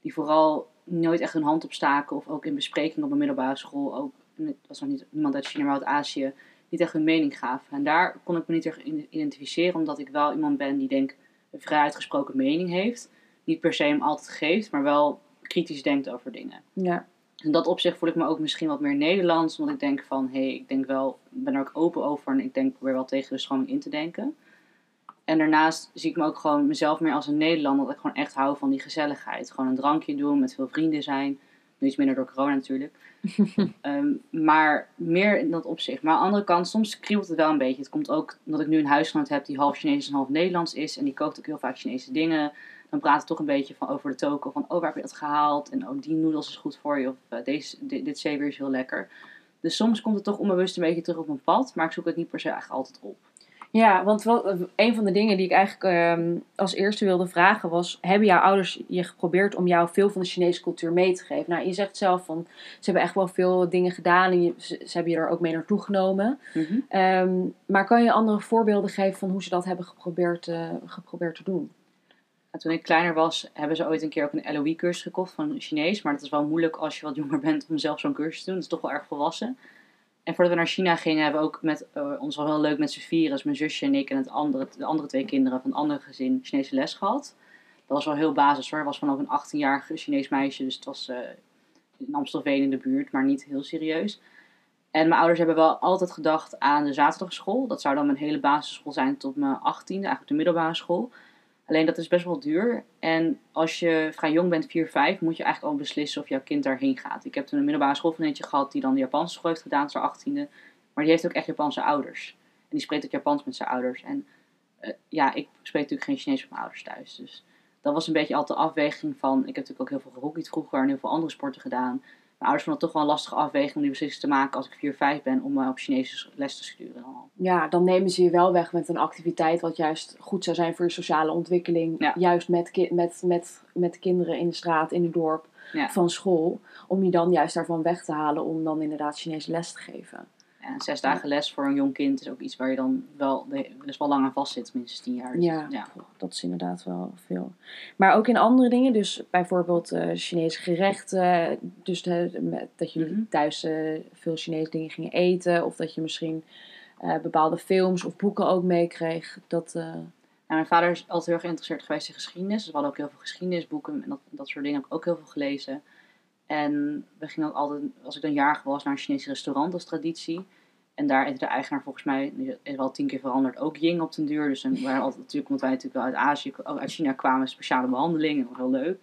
die vooral nooit echt hun hand opstaken of ook in bespreking op een middelbare school, ook, het was nog niet iemand uit China, maar uit Azië, niet echt hun mening gaven. En daar kon ik me niet erg in- identificeren, omdat ik wel iemand ben die denk een vrij uitgesproken mening heeft. Niet per se hem altijd geeft, maar wel kritisch denkt over dingen. Ja, In dat opzicht voel ik me ook misschien wat meer Nederlands, omdat ik denk van, hé, hey, ik denk wel, ben er ook open over en ik denk weer wel tegen de stroming in te denken. En daarnaast zie ik me ook gewoon mezelf meer als een Nederlander, dat ik gewoon echt hou van die gezelligheid. Gewoon een drankje doen, met veel vrienden zijn. Nu iets minder door corona natuurlijk. (laughs) Ehm, maar meer in dat opzicht. Maar aan de andere kant, soms kriebelt het wel een beetje. Het komt ook omdat ik nu een huisgenoot heb die half Chinees en half Nederlands is. En die kookt ook heel vaak Chinese dingen. Dan praat het toch een beetje van over de toko. Van, oh, waar heb je dat gehaald? En oh, die noedels is goed voor je. Of eh, deze, dit, dit zeewier is heel lekker. Dus soms komt het toch onbewust een beetje terug op mijn pad. Maar ik zoek het niet per se eigenlijk altijd op. ja want wel, een van de dingen die ik eigenlijk ehm, als eerste wilde vragen was... Hebben jouw ouders je geprobeerd om jou veel van de Chinese cultuur mee te geven? Nou, je zegt zelf van, ze hebben echt wel veel dingen gedaan en je, ze, ze hebben je er ook mee naartoe genomen. Ehm, maar kan je andere voorbeelden geven van hoe ze dat hebben geprobeerd, eh, geprobeerd te doen? En toen ik kleiner was, hebben ze ooit een keer ook een LOE-cursus gekocht van Chinees. Maar dat is wel moeilijk als je wat jonger bent om zelf zo'n cursus te doen. Dat is toch wel erg volwassen. En voordat we naar China gingen, hebben we ook met, eh, ons wel heel leuk met z'n. Dus mijn zusje en ik en het andere, de andere twee kinderen van een ander gezin Chinese les gehad. Dat was wel heel basis hoor. Het was van ook een 18-jarig Chinees meisje. Dus het was eh, in Amstelveen in de buurt, maar niet heel serieus. En mijn ouders hebben wel altijd gedacht aan de zaterdagschool. Dat zou dan mijn hele basisschool zijn tot mijn 18e, eigenlijk de middelbare school. Alleen dat is best wel duur. En als je vrij jong bent, 4, 5, moet je eigenlijk al beslissen of jouw kind daarheen gaat. Ik heb toen een middelbare schoolvriendje gehad die dan de Japanse school heeft gedaan, haar 18e. Maar die heeft ook echt Japanse ouders. En die spreekt ook Japans met zijn ouders. En eh, ja, ik spreek natuurlijk geen Chinees met mijn ouders thuis. Dus dat was een beetje altijd de afweging van... Ik heb natuurlijk ook heel veel gehockeyd vroeger en heel veel andere sporten gedaan. Mijn ouders vonden het toch wel een lastige afweging om die beslissing te maken als ik 4, 5 ben om me op Chinese les te sturen. Ja, dan nemen ze je wel weg met een activiteit wat juist goed zou zijn voor je sociale ontwikkeling. Ja. Juist met, ki- met, met, met kinderen in de straat, in het dorp, Ja. van school. Om je dan juist daarvan weg te halen om dan inderdaad Chinese les te geven. En zes dagen les voor een jong kind is ook iets waar je dan wel, dus wel lang aan vast zit, minstens 10 jaar. Dus Ja, ja. dat is inderdaad wel veel. Maar ook in andere dingen, dus bijvoorbeeld eh, Chinese gerechten. Dus de, dat jullie Mhm. thuis eh, veel Chinese dingen gingen eten. Of dat je misschien eh, bepaalde films of boeken ook meekreeg. Dat, eh, Nou, mijn vader is altijd heel erg geïnteresseerd geweest in geschiedenis. Dus we hadden ook heel veel geschiedenisboeken en dat, dat soort dingen heb ik ook heel veel gelezen. En we gingen ook altijd, als ik dan jarig was, naar een Chinees restaurant als traditie. En daar eten de eigenaar volgens mij, is wel tien keer veranderd, ook Ying op den duur. Dus dan waren altijd natuurlijk, omdat wij natuurlijk wel uit Azië, uit China kwamen, speciale behandelingen. Dat was heel leuk.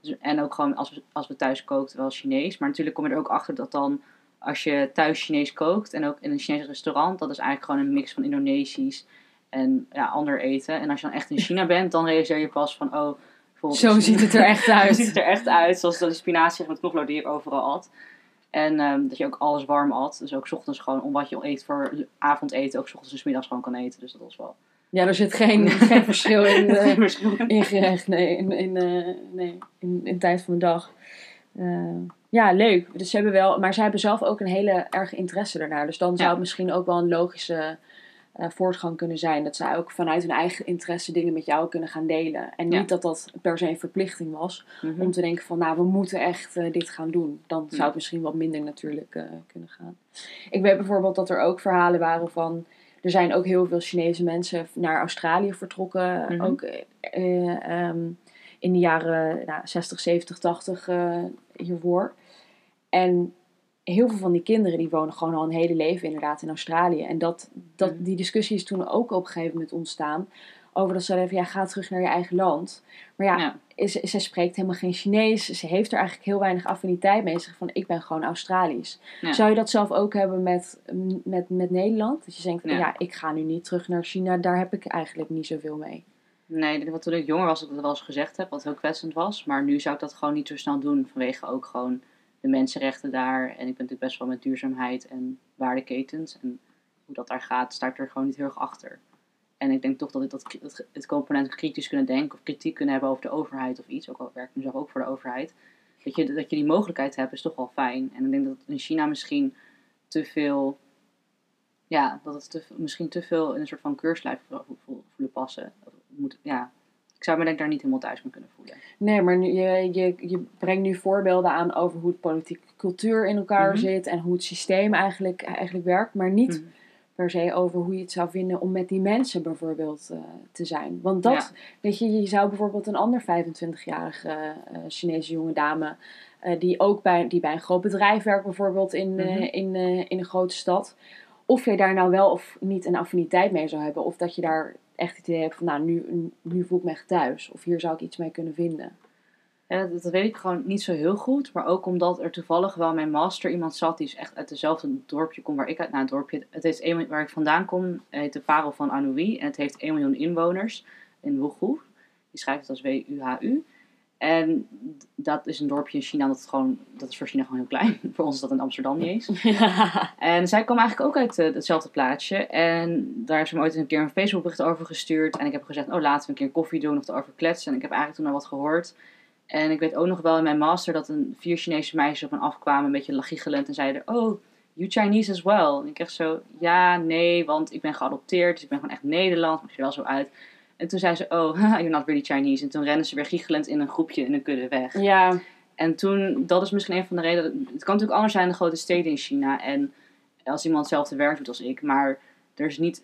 Dus, en ook gewoon als we, als we thuis kookten, wel Chinees. Maar natuurlijk kom je er ook achter dat dan, als je thuis Chinees kookt en ook in een Chinees restaurant, dat is eigenlijk gewoon een mix van Indonesisch en ja, ander eten. En als je dan echt in China bent, dan realiseer je pas van, oh, Zo ziet het er echt (laughs) Zo uit. ziet het er echt uit, zoals de spinazie met knoflook die ik overal at. En ehm, dat je ook alles warm at. Dus ook 's ochtends gewoon, om wat je eet voor avondeten, ook 's ochtends en 's middags gewoon kan eten. Dus dat was wel Ja, er zit geen, (laughs) geen verschil in, (laughs) verschil. in gerecht. Nee, in, in, eh, nee, in, in tijd van de dag. Eh, ja, leuk. Dus ze hebben wel, maar ze hebben zelf ook een hele erge interesse daarnaar. Dus dan zou Ja. het misschien ook wel een logische eh, voortgang kunnen zijn. Dat zij ook vanuit hun eigen interesse dingen met jou kunnen gaan delen. En niet Ja. dat dat per se een verplichting was. Mhm. Om te denken van, nou, we moeten echt eh, dit gaan doen. Dan zou het misschien wat minder natuurlijk eh, kunnen gaan. Ik weet bijvoorbeeld dat er ook verhalen waren van... Er zijn ook heel veel Chinese mensen naar Australië vertrokken. Mhm. Ook eh, eh, ehm, in de jaren nou, 60, 70, 80 eh, hiervoor. En heel veel van die kinderen die wonen gewoon al een hele leven inderdaad in Australië. En dat, dat, Mhm. die discussie is toen ook op een gegeven moment ontstaan. Over dat ze van ja, ga terug naar je eigen land. Maar ja, Ja. is, zij spreekt helemaal geen Chinees. Ze heeft er eigenlijk heel weinig affiniteit mee. Ze zegt van ik ben gewoon Australisch. Ja. Zou je dat zelf ook hebben met, met, met Nederland? Dat je denkt van Ja. ja. ik ga nu niet terug naar China. Daar heb ik eigenlijk niet zoveel mee. Nee, dat toen ik jonger was, dat ik dat wel eens gezegd heb, wat heel kwetsend was. Maar nu zou ik dat gewoon niet zo snel doen, vanwege ook gewoon de mensenrechten daar. En ik ben natuurlijk best wel met duurzaamheid en waardeketens. En hoe dat daar gaat, sta ik er gewoon niet heel erg achter. En ik denk toch dat het, dat, het component kritisch kunnen denken of kritiek kunnen hebben over de overheid of iets. Ook al werk ik nu zelf ook voor de overheid. Dat je, dat je die mogelijkheid hebt, is toch wel fijn. En ik denk dat in China misschien te veel ja, dat het te, misschien te veel in een soort van keurslijf vo- vo- voelen passen. Moet, ja. Ik zou me denk ik daar niet helemaal thuis mee kunnen voelen. Nee, maar nu, je, je, je brengt nu voorbeelden aan over hoe de politieke cultuur in elkaar Mhm. zit. En hoe het systeem eigenlijk, eigenlijk werkt. Maar niet Mhm. per se over hoe je het zou vinden om met die mensen bijvoorbeeld eh, te zijn. Want dat, Ja. weet je, je zou bijvoorbeeld een ander 25-jarige eh, Chinese jonge dame, eh, die ook bij, die bij een groot bedrijf werkt bijvoorbeeld in, Mhm. in, in een grote stad. Of je daar nou wel of niet een affiniteit mee zou hebben. Of dat je daar echt het idee hebt van, nou, nu, nu voel ik me echt thuis. Of hier zou ik iets mee kunnen vinden. Dat, weet ik gewoon niet zo heel goed. Maar ook omdat er toevallig wel mijn master iemand zat die is echt uit dezelfde dorpje komt waar ik uit. Nou, het dorpje, het heeft een, waar ik vandaan kom, heet de Parel van Anhui. En het heeft 1 miljoen inwoners in Wuhu. Die schrijft het als W-U-H-U. En dat is een dorpje in China, dat, gewoon, dat is voor China gewoon heel klein. (laughs) voor ons is dat in Amsterdam niet eens. (laughs) En zij kwam eigenlijk ook uit eh, hetzelfde plaatsje. En daar heeft ze me ooit een keer een Facebookbericht over gestuurd. En ik heb gezegd, oh laten we een keer koffie doen of erover kletsen. En ik heb eigenlijk toen al wat gehoord. En ik weet ook nog wel in mijn master dat een vier Chinese meisjes op me afkwamen, een beetje lachiggelend. En zeiden, oh, you Chinese as well. En ik echt zo, ja, nee, want ik ben geadopteerd. Dus ik ben gewoon echt Nederlands, maar ik zie er wel zo uit. En toen zei ze, oh, (laughs) you're not really Chinese. En toen rennen ze weer giechelend in een groepje in een kudde weg. ja, En toen, dat is misschien een van de redenen. Het kan natuurlijk anders zijn in de grote steden in China. En als iemand hetzelfde werk doet als ik. Maar er is niet.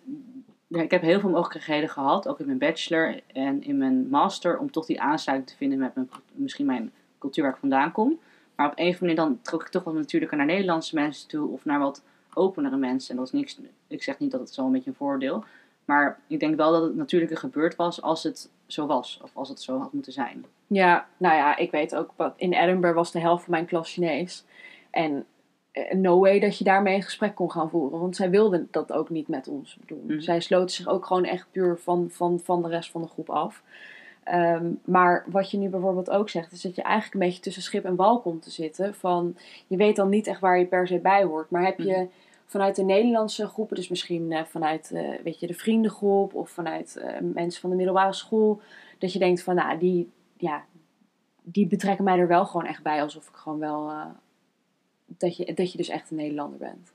Ik heb heel veel mogelijkheden gehad, ook in mijn bachelor en in mijn master, om toch die aansluiting te vinden met mijn, misschien mijn cultuur waar ik vandaan kom. Maar op een of andere manier dan trok ik toch wat natuurlijker naar Nederlandse mensen toe of naar wat openere mensen. En dat is niks, ik zeg niet dat het zo een beetje een voordeel. Maar ik denk wel dat het natuurlijker gebeurd was als het zo was. Of als het zo had moeten zijn. Ja, nou ja, ik weet ook, in Edinburgh was de helft van mijn klas Chinees. En eh, no way dat je daarmee een gesprek kon gaan voeren. Want zij wilden dat ook niet met ons doen. Mhm. Zij sloten zich ook gewoon echt puur van, van, van de rest van de groep af. Ehm, maar wat je nu bijvoorbeeld ook zegt, is dat je eigenlijk een beetje tussen schip en wal komt te zitten. Van, je weet dan niet echt waar je per se bij hoort. Maar heb je Mhm. Vanuit de Nederlandse groepen, dus misschien eh, vanuit eh, weet je, de vriendengroep of vanuit eh, mensen van de middelbare school, dat je denkt van, nou, die, ja, die betrekken mij er wel gewoon echt bij, alsof ik gewoon wel, dat, je, dat je dus echt een Nederlander bent.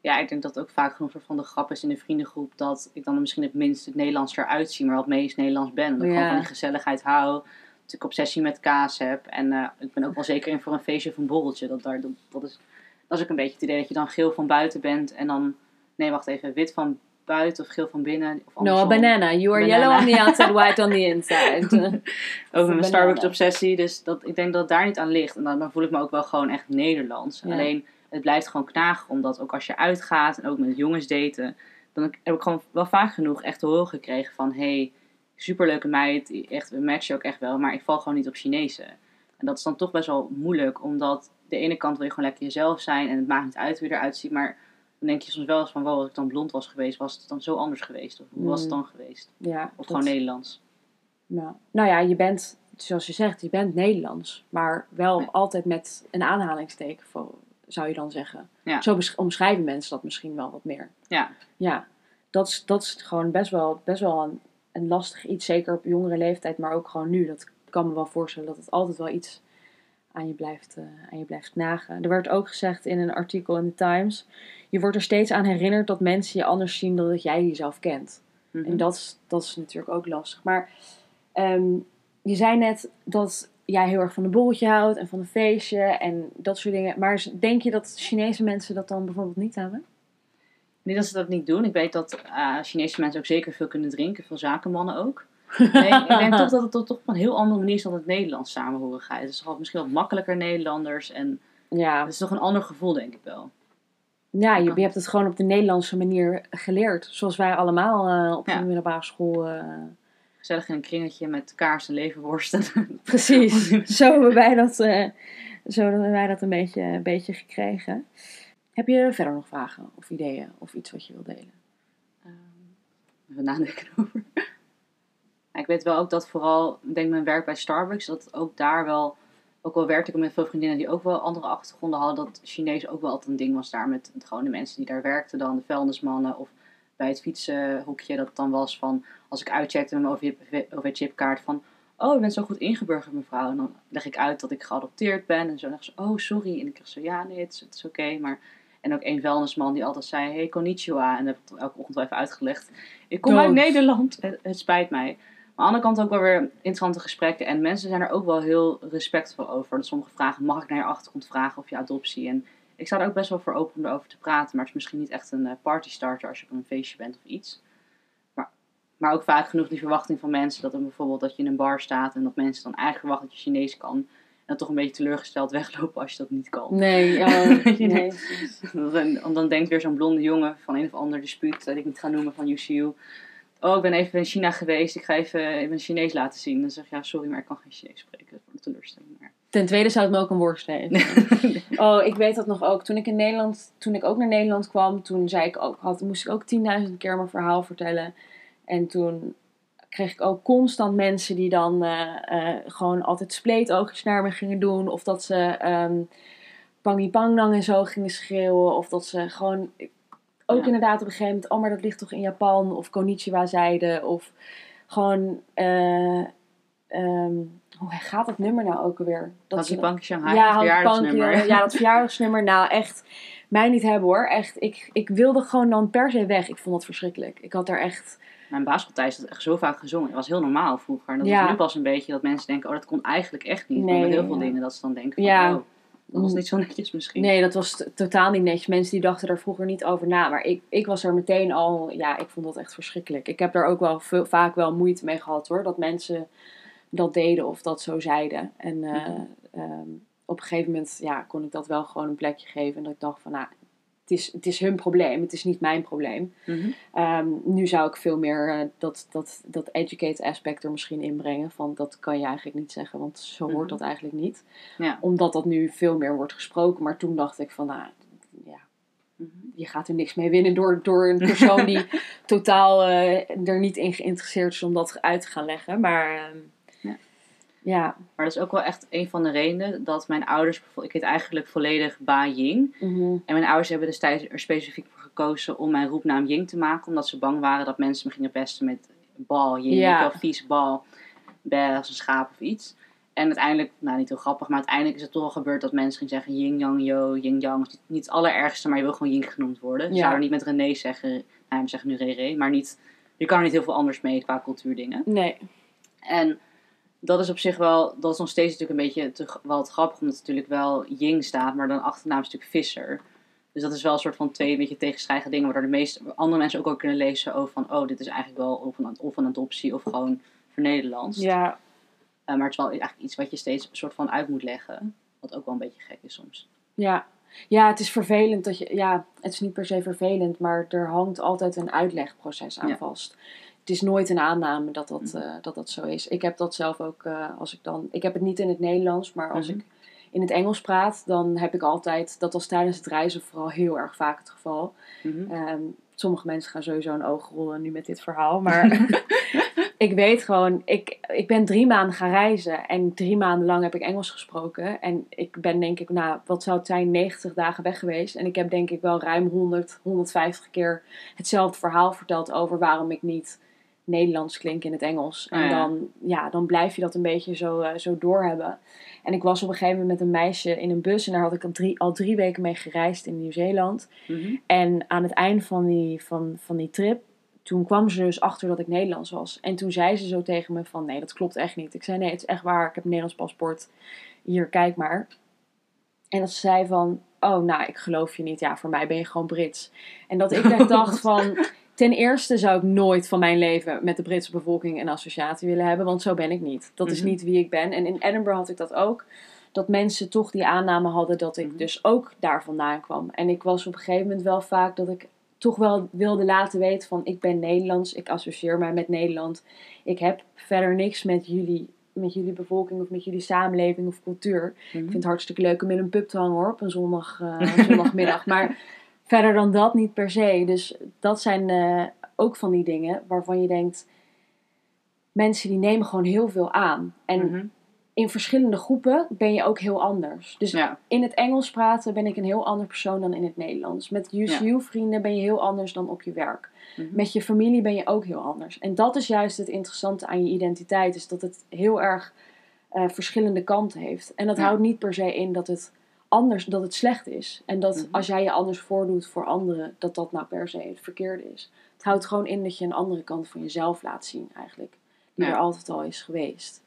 Ja, ik denk dat ook vaak genoeg van de grap is in de vriendengroep dat ik dan misschien het minst het Nederlands eruit zie, maar wat meest Nederlands ben. Dat ik Ja. gewoon van die gezelligheid hou. Dat ik obsessie met kaas heb. En ik ben ook wel zeker in voor een feestje of een borreltje. Dat, daar, dat, dat, is, dat is ook een beetje het idee dat je dan geel van buiten bent en dan, nee wacht even, wit van buiten of geel van binnen. Of No, a andersom. banana. You are Banana. yellow on the outside, (laughs) white on the inside. (laughs) Over mijn banana. Starbucks obsessie. Dus dat, ik denk dat het daar niet aan ligt. En dan, dan voel ik me ook wel gewoon echt Nederlands. Ja. Alleen het blijft gewoon knagen. Omdat ook als je uitgaat en ook met jongens daten. Dan heb ik gewoon wel vaak genoeg echt te horen gekregen van... Hey, superleuke meid. Echt, we matchen ook echt wel. Maar ik val gewoon niet op Chinezen. En dat is dan toch best wel moeilijk. Omdat de ene kant wil je gewoon lekker jezelf zijn. En het maakt niet uit hoe je eruit ziet. Maar dan denk je soms wel eens van... Wow, als ik dan blond was geweest, was het dan zo anders geweest? Of hoe was het Mm. dan geweest? ja, Of dat- gewoon Nederlands? Ja. Nou ja, je bent, zoals je zegt, je bent Nederlands. Maar wel Ja. altijd met een aanhalingsteken, voor, zou je dan zeggen. Ja. Zo omschrijven mensen dat misschien wel wat meer. Ja. Ja, dat is, dat is gewoon best wel, best wel een, een lastig iets. Zeker op jongere leeftijd, maar ook gewoon nu. Dat kan me wel voorstellen dat het altijd wel iets aan je blijft, eh, aan je blijft knagen. Er werd ook gezegd in een artikel in de Times... Je wordt er steeds aan herinnerd dat mensen je anders zien dan dat jij jezelf kent. Mhm. En dat is, dat is natuurlijk ook lastig. Maar ehm, je zei net dat jij heel erg van een borreltje houdt en van een feestje en dat soort dingen. Maar denk je dat Chinese mensen dat dan bijvoorbeeld niet hebben? Niet dat ze dat niet doen. Ik weet dat eh, Chinese mensen ook zeker veel kunnen drinken. Veel zakenmannen ook. Nee, ik denk (laughs) toch dat het toch op een heel andere manier is dan het Nederlands samenhorigheid. Het is toch misschien wat makkelijker Nederlanders. En Ja, het is toch een ander gevoel, denk ik wel. ja je, je hebt het gewoon op de Nederlandse manier geleerd. Zoals wij allemaal eh, op Ja. de middelbare school. eh, Gezellig in een kringetje met kaas en leverworsten. (laughs) Precies. (laughs) zo, hebben wij dat, eh, zo hebben wij dat een beetje, een beetje gekregen. Heb je verder nog vragen of ideeën of iets wat je wil delen? Ehm, Even nadenken over. Ik weet wel ook dat vooral, ik denk mijn werk bij Starbucks, dat ook daar wel, ook al werkte ik met veel vriendinnen die ook wel andere achtergronden hadden, dat Chinees ook wel altijd een ding was daar met gewoon de mensen die daar werkten dan, de vuilnismannen of bij het fietsenhoekje, dat het dan was van, als ik uitcheckte met mijn OV-chipkaart van, oh, je bent zo goed ingeburgerd mevrouw. En dan leg ik uit dat ik geadopteerd ben en zo zeggen ze, oh, sorry. En ik zeg zo, ja, nee, het is, het is oké, maar... En ook een vuilnisman die altijd zei, hey, konnichiwa. En dat heb ik elke ochtend wel even uitgelegd. Ik kom uit. Nederland. Het, het spijt mij. Maar aan de andere kant ook wel weer interessante gesprekken. En mensen zijn er ook wel heel respectvol over. Dat sommige vragen, mag ik naar je achtergrond vragen of je adoptie? En ik sta er ook best wel voor open om erover te praten. Maar het is misschien niet echt een eh, party starter als je op een feestje bent of iets. Maar, maar ook vaak genoeg die verwachting van mensen. Dat er bijvoorbeeld dat je in een bar staat en dat mensen dan eigenlijk verwachten dat je Chinees kan. En dan toch een beetje teleurgesteld (laughs) weglopen als je dat niet kan. Nee, (laughs) oh, nee. Dan, dan, dan denkt weer zo'n blonde jongen van een of ander dispuut, dat ik niet ga noemen van UCU. Oh, ik ben even in China geweest, ik ga even, even Chinees laten zien. Dan zeg je, ja, sorry, maar ik kan geen Chinees spreken. Dat wordt een teleurstelling. Maar... Ten tweede zou het me ook een worst geven. (laughs) Oh, ik weet dat nog ook. Toen ik in Nederland, toen ik ook naar Nederland kwam, toen zei ik ook, had, moest ik ook 10.000 keer mijn verhaal vertellen. En toen kreeg ik ook constant mensen die dan eh, eh, gewoon altijd spleetoogjes naar me gingen doen. Of dat ze ehm pangi pangnang en zo gingen schreeuwen. Of dat ze gewoon ook Ja. inderdaad op een gegeven moment, oh maar dat ligt toch in Japan. Of konnichiwa zeiden. Of gewoon, eh, ehm, hoe gaat dat nummer nou ook alweer? Dat ze- Panky Shanghai, ja, het verjaardagsnummer. Panky, ja, dat (laughs) verjaardagsnummer. Nou, echt, mij niet hebben hoor. Echt, ik, ik wilde gewoon dan per se weg. Ik vond dat verschrikkelijk. Ik had daar echt... Mijn basisschooltijd is dat echt zo vaak gezongen. Het was heel normaal vroeger. En dat Ja. is nu pas een beetje dat mensen denken, oh, dat kon eigenlijk echt niet. Nee, maar met heel veel dingen dat ze dan denken van, Ja. oh, dat was niet zo netjes misschien. Nee, dat was totaal niet netjes. Mensen die dachten daar vroeger niet over na. Maar ik, ik was er meteen al... Ja, ik vond dat echt verschrikkelijk. Ik heb daar ook wel veel, vaak wel moeite mee gehad hoor. Dat mensen dat deden of dat zo zeiden. En eh, Mhm. ehm, op een gegeven moment ja, kon ik dat wel gewoon een plekje geven. En dat ik dacht van, nou, het is, het is hun probleem. Het is niet mijn probleem. Mhm. Ehm, nu zou ik veel meer eh, dat, dat, dat educate aspect er misschien inbrengen. Van dat kan je eigenlijk niet zeggen, want zo hoort Mhm. dat eigenlijk niet. Ja. Omdat dat nu veel meer wordt gesproken. Maar toen dacht ik van, nou, ja, Mhm. je gaat er niks mee winnen door, door een persoon die (laughs) totaal eh, er niet in geïnteresseerd is om dat uit te gaan leggen. Maar ehm, Ja. Maar dat is ook wel echt een van de redenen dat mijn ouders, ik heet eigenlijk volledig Ba Ying. Mhm. En mijn ouders hebben destijds er specifiek voor gekozen om mijn roepnaam Ying te maken. Omdat ze bang waren dat mensen me gingen pesten met bal. Ying, Ja. je wel, vies bal. Bij als een schaap of iets. En uiteindelijk, nou niet heel grappig, maar uiteindelijk is het toch wel gebeurd dat mensen gingen zeggen Ying Yang Yo, Ying Yang. Niet het allerergste, maar je wil gewoon Ying genoemd worden. Ze Ja. zouden niet met René zeggen, nou we zeggen nu Rere, maar niet, je kan er niet heel veel anders mee qua cultuurdingen. Nee. En dat is op zich wel, dat is nog steeds natuurlijk een beetje te, wel het grappig, omdat het natuurlijk wel Ying staat, maar dan achternaam is natuurlijk Visser. Dus dat is wel een soort van twee beetje tegenstrijdige dingen, waardoor de meeste andere mensen ook al kunnen lezen over van, oh, dit is eigenlijk wel of een, of een adoptie of gewoon vernederlandst. Ja. Eh, maar het is wel eigenlijk iets wat je steeds een soort van uit moet leggen, wat ook wel een beetje gek is soms. Ja. Ja, het is vervelend dat je. Ja, het is niet per se vervelend, maar er hangt altijd een uitlegproces aan Ja. vast. Het is nooit een aanname dat dat, Mhm. eh, dat dat zo is. Ik heb dat zelf ook eh, als ik dan. Ik heb het niet in het Nederlands, maar als Mhm. ik in het Engels praat, dan heb ik altijd. Dat was tijdens het reizen vooral heel erg vaak het geval. Mhm. Ehm, sommige mensen gaan sowieso een oog rollen nu met dit verhaal. Maar (laughs) (laughs) ik weet gewoon, ik, ik ben drie maanden gaan reizen. En drie maanden lang heb ik Engels gesproken. En ik ben denk ik, nou, wat zou het zijn, 90 dagen weg geweest. En ik heb denk ik wel ruim 100, 150 keer hetzelfde verhaal verteld over waarom ik niet Nederlands klink in het Engels. En Ah, ja. dan, ja, dan blijf je dat een beetje zo, eh, zo doorhebben. En ik was op een gegeven moment met een meisje in een bus. En daar had ik al drie, al drie weken mee gereisd in Nieuw-Zeeland. Mhm. En aan het eind van die, van, van die trip, toen kwam ze dus achter dat ik Nederlands was. En toen zei ze zo tegen me van, nee, dat klopt echt niet. Ik zei, nee, het is echt waar, ik heb een Nederlands paspoort. Hier, kijk maar. En dat ze zei van, oh, nou, ik geloof je niet. Ja, voor mij ben je gewoon Brits. En dat ik echt dacht (laughs) van, ten eerste zou ik nooit van mijn leven met de Britse bevolking een associatie willen hebben. Want zo ben ik niet. Dat is Mhm. niet wie ik ben. En in Edinburgh had ik dat ook. Dat mensen toch die aanname hadden dat ik Mhm. dus ook daar vandaan kwam. En ik was op een gegeven moment wel vaak dat ik toch wel wilde laten weten van ik ben Nederlands. Ik associeer mij met Nederland. Ik heb verder niks met jullie, met jullie bevolking of met jullie samenleving of cultuur. Ik Mhm. vind het hartstikke leuk om in een pub te hangen hoor, op een zondag, eh, (laughs) zondagmiddag. Maar verder dan dat niet per se. Dus dat zijn eh, ook van die dingen waarvan je denkt... Mensen die nemen gewoon heel veel aan. En Mhm. in verschillende groepen ben je ook heel anders. Dus Ja, in het Engels praten ben ik een heel ander persoon dan in het Nederlands. Met UCU-vrienden ben je heel anders dan op je werk. Mhm. Met je familie ben je ook heel anders. En dat is juist het interessante aan je identiteit. Is dat het heel erg eh, verschillende kanten heeft. En dat Ja. houdt niet per se in dat het anders, dat het slecht is. En dat Mhm. als jij je anders voordoet voor anderen, dat dat nou per se het verkeerde is. Het houdt gewoon in dat je een andere kant van jezelf laat zien eigenlijk. Die Ja. er altijd al is geweest.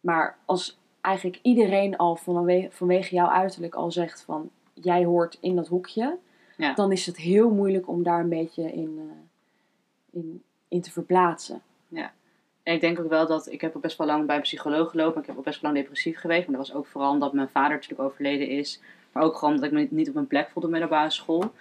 Maar als eigenlijk iedereen al vanwege, vanwege jouw uiterlijk al zegt van jij hoort in dat hoekje, Ja. dan is het heel moeilijk om daar een beetje in, eh, in, in te verplaatsen. En ik denk ook wel dat ik heb ook best wel lang bij een psycholoog gelopen. Ik heb ook best wel lang depressief geweest. Maar dat was ook vooral omdat mijn vader natuurlijk overleden is. Maar ook gewoon omdat ik me niet op mijn plek voelde op middelbare school.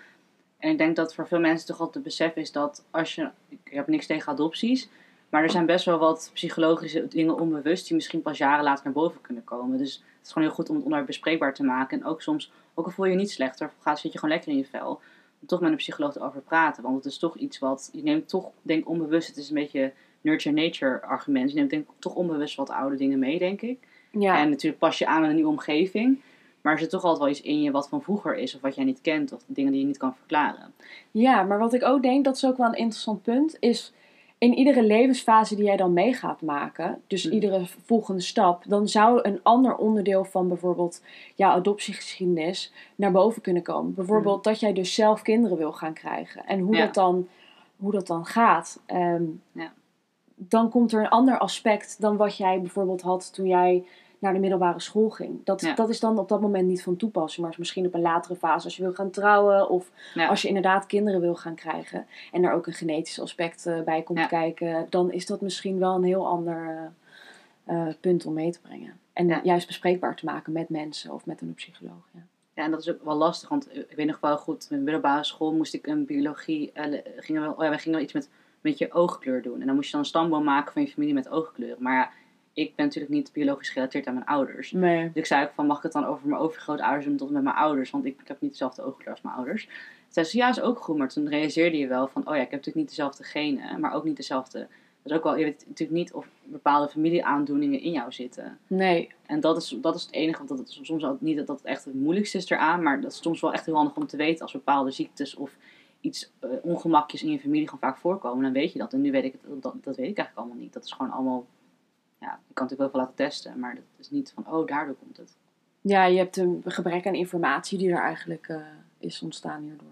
En ik denk dat voor veel mensen toch altijd te beseffen is dat als je... Ik heb niks tegen adopties. Maar er zijn best wel wat psychologische dingen onbewust die misschien pas jaren later naar boven kunnen komen. Dus het is gewoon heel goed om het onderwerp bespreekbaar te maken. En ook soms, ook al voel je je niet slechter, gaat, zit je gewoon lekker in je vel. Om toch met een psycholoog erover praten. Want het is toch iets wat, je neemt toch, denk onbewust, het is een beetje nurture-nature argument. Je neemt denk ik toch onbewust wat oude dingen mee, denk ik. Ja, En natuurlijk pas je aan aan een nieuwe omgeving. Maar er zit toch altijd wel iets in je wat van vroeger is, of wat jij niet kent, of dingen die je niet kan verklaren. ja, maar wat ik ook denk, dat is ook wel een interessant punt, is in iedere levensfase die jij dan mee gaat maken, dus Mhm. iedere volgende stap, dan zou een ander onderdeel van bijvoorbeeld jouw adoptiegeschiedenis naar boven kunnen komen. Bijvoorbeeld dat jij dus zelf kinderen wil gaan krijgen. En hoe, Ja. dat, dan, hoe dat dan gaat. Ehm, Ja. Dan komt er een ander aspect dan wat jij bijvoorbeeld had toen jij naar de middelbare school ging. Dat, Ja. dat is dan op dat moment niet van toepassing, maar is misschien op een latere fase als je wil gaan trouwen of Ja. als je inderdaad kinderen wil gaan krijgen en er ook een genetisch aspect eh, bij komt Ja. kijken, dan is dat misschien wel een heel ander eh, eh, punt om mee te brengen. En juist bespreekbaar te maken met mensen of met een psycholoog. Ja. Ja, en dat is ook wel lastig, want ik weet nog wel goed, in de middelbare school moest ik een biologie, le- gingen we, oh ja, we gingen wel iets met, met je oogkleur doen. En dan moest je dan een stamboom maken van je familie met oogkleuren. Maar ja, ik ben natuurlijk niet biologisch gerelateerd aan mijn ouders. Nee. Dus ik zei ook van, mag ik het dan over mijn overgrootouders doen tot met mijn ouders? Want ik, ik heb niet dezelfde oogkleur als mijn ouders. Toen zei ze, ja, is ook goed. Maar toen realiseerde je wel van, oh ja, ik heb natuurlijk niet dezelfde genen, maar ook niet dezelfde Dat is ook wel, je weet natuurlijk niet of bepaalde familieaandoeningen in jou zitten. Nee. En dat is, dat is het enige, want dat het soms ook niet dat dat het echt het moeilijkste is eraan, maar dat is soms wel echt heel handig om te weten als bepaalde ziektes of iets uh, ongemakjes in je familie gewoon vaak voorkomen, dan weet je dat. En nu weet ik het, dat, dat weet ik eigenlijk allemaal niet. Dat is gewoon allemaal, ja, je kan natuurlijk wel veel laten testen, maar dat is niet van, oh, daardoor komt het. Ja, je hebt een gebrek aan informatie die er eigenlijk uh, is ontstaan hierdoor.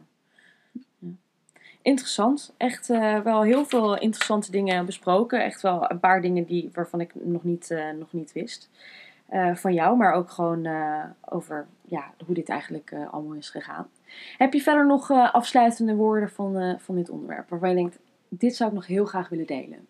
Interessant. Echt uh, wel heel veel interessante dingen besproken. Echt wel een paar dingen die, waarvan ik nog niet, nog niet wist. van jou, maar ook gewoon over ja, hoe dit eigenlijk allemaal is gegaan. Heb je verder nog afsluitende woorden van, van dit onderwerp? Waarvan je denkt, dit zou ik nog heel graag willen delen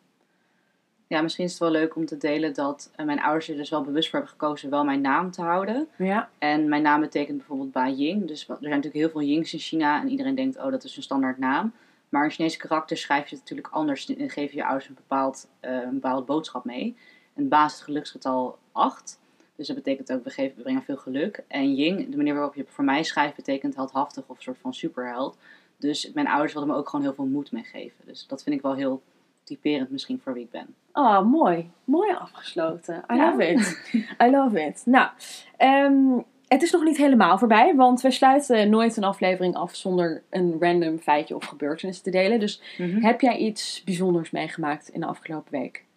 ja, misschien is het wel leuk om te delen dat uh, mijn ouders er dus wel bewust voor hebben gekozen wel mijn naam te houden. Ja. En mijn naam betekent bijvoorbeeld Ba Ying. Dus er zijn natuurlijk heel veel Yings in China en iedereen denkt, oh, dat is een standaard naam. Maar in Chinese karakter schrijf je het natuurlijk anders en geef je je ouders een, bepaald, een bepaalde boodschap mee. En Ba is het geluksgetal 8. Dus dat betekent ook, we, geven, we brengen veel geluk. En Ying, de manier waarop je voor mij schrijft, betekent heldhaftig of een soort van superheld. Dus mijn ouders wilden me ook gewoon heel veel moed meegeven. Dus dat vind ik wel heel typerend misschien voor wie ik ben. Oh, mooi. Mooi afgesloten. I love it. (laughs) I love it. Nou, um, het is nog niet helemaal voorbij, want we sluiten nooit een aflevering af zonder een random feitje of gebeurtenis te delen. Dus mm -hmm. heb jij iets bijzonders meegemaakt in de afgelopen week?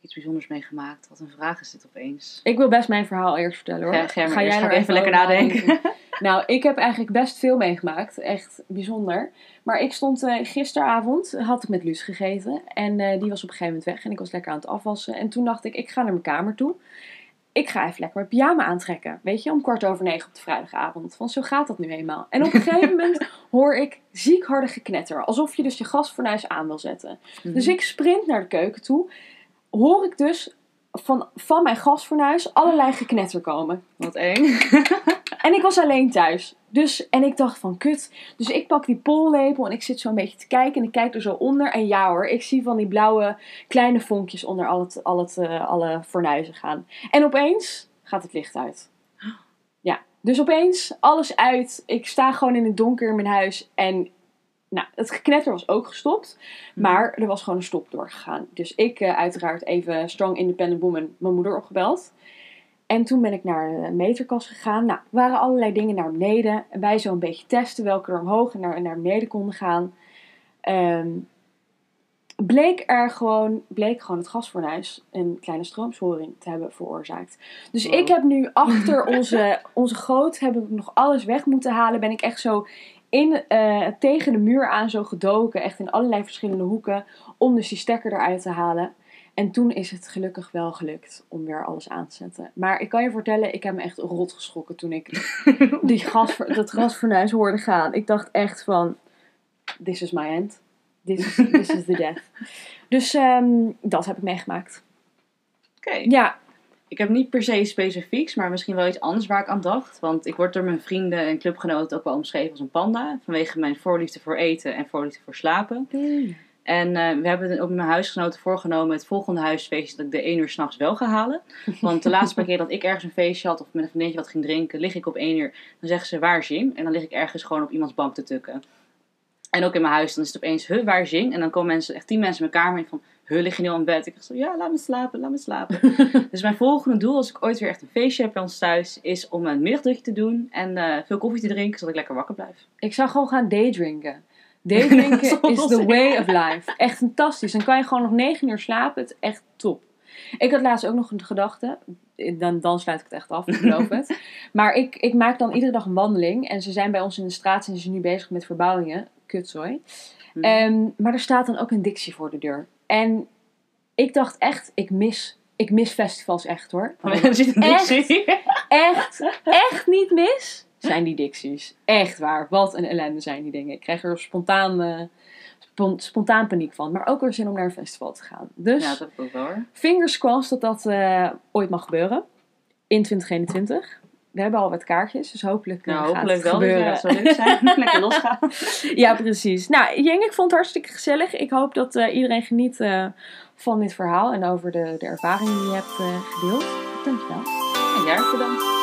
Iets bijzonders meegemaakt? Wat een vraag is dit opeens. Ik wil best mijn verhaal eerst vertellen hoor. Ja, ga, jij even lekker nadenken? (laughs) nou, ik heb eigenlijk best veel meegemaakt. Echt bijzonder. Maar ik stond uh, gisteravond, had ik met Luus gegeten. En uh, die was op een gegeven moment weg. En ik was lekker aan het afwassen. En toen dacht ik, ik ga naar mijn kamer toe. Ik ga even lekker mijn pyjama aantrekken. Weet je, om kwart over negen op de vrijdagavond. Want zo gaat dat nu eenmaal. En op een gegeven (laughs) moment hoor ik ziek harde geknetter. Alsof je dus je gasfornuis aan wil zetten. Mm -hmm. Dus ik sprint naar de keuken toe. Hoor ik dus van, van mijn gasfornuis allerlei geknetter komen. Wat eng. (laughs) en ik was alleen thuis. Dus, en ik dacht van kut. Dus ik pak die pollepel en ik zit zo een beetje te kijken. En ik kijk er zo onder. En ja hoor, ik zie van die blauwe kleine vonkjes onder al het, al het, uh, alle fornuizen gaan. En opeens gaat het licht uit. (gasps) Ja, dus opeens alles uit. Ik sta gewoon in het donker in mijn huis. En nou, het geknetter was ook gestopt. Maar er was gewoon een stop doorgegaan. Dus ik uh, uiteraard even strong independent woman mijn moeder opgebeld. En toen ben ik naar de meterkast gegaan. Nou, er waren allerlei dingen naar beneden. En wij zo een beetje testen welke er omhoog en naar, naar beneden konden gaan. Um, bleek er gewoon, bleek gewoon het gasfornuis een kleine stroomstoring te hebben veroorzaakt. Dus wow. ik heb nu achter (laughs) onze, onze goot, heb ik nog alles weg moeten halen. Ben ik echt zo in, uh, tegen de muur aan zo gedoken. Echt in allerlei verschillende hoeken. Om dus die stekker eruit te halen. En toen is het gelukkig wel gelukt om weer alles aan te zetten. Maar ik kan je vertellen, ik heb me echt rot geschrokken toen ik (laughs) die gas, dat gasfornuis hoorde gaan. Ik dacht echt van, this is my end. This is, this is the death. Dus um, dat heb ik meegemaakt. Oké. Okay. Ja. Ik heb niet per se specifieks, maar misschien wel iets anders waar ik aan dacht. Want ik word door mijn vrienden en clubgenoten ook wel omschreven als een panda. Vanwege mijn voorliefde voor eten en voorliefde voor slapen. Mm. En uh, we hebben ook met mijn huisgenoten voorgenomen het volgende huisfeestje dat ik de 1 uur s'nachts wel ga halen. (laughs) Want de laatste keer dat ik ergens een feestje had of met een vriendje wat ging drinken, lig ik op 1 uur. Dan zeggen ze waar Jim? En dan lig ik ergens gewoon op iemands bank te tukken. En ook in mijn huis, dan is het opeens, huh, waar is Jing? En dan komen mensen, echt tien mensen in mijn kamer van, huh, lig je nu al in bed? Ik zeg ja, laat me slapen, laat me slapen. (laughs) dus mijn volgende doel, als ik ooit weer echt een feestje heb bij ons thuis, is om een middagdutje te doen en uh, veel koffie te drinken, zodat ik lekker wakker blijf. Ik zou gewoon gaan daydrinken. (laughs) Daydrinken is the way of life. Echt fantastisch. Dan kan je gewoon nog negen uur slapen. Het is echt top. Ik had laatst ook nog een gedachte. Dan, dan sluit ik het echt af, ik geloof het. (laughs) Maar ik, ik maak dan iedere dag een wandeling. En ze zijn bij ons in de straat en ze zijn nu bezig met verbouwingen. Kutzooi. Hmm. Um, maar er staat dan ook een Dixie voor de deur. En ik dacht echt, ik mis, ik mis festivals echt hoor. (laughs) Dixie. Echt, echt, echt niet mis zijn die Dixies. Echt waar. Wat een ellende zijn die dingen. Ik krijg er spontaan, uh, spon spontaan paniek van. Maar ook weer zin om naar een festival te gaan. Dus ja, dat heb ik ook wel hoor. fingers crossed dat dat uh, ooit mag gebeuren. In 2021. We hebben al wat kaartjes, dus hopelijk, uh, nou, gaat hopelijk het wel. gebeuren. Dat zou leuk zijn. (laughs) Lekker losgaan. ja, precies. Nou, Jeng, ik vond het hartstikke gezellig. Ik hoop dat uh, iedereen geniet uh, van dit verhaal en over de, de ervaringen die je hebt gedeeld. Dankjewel. En jij bedankt.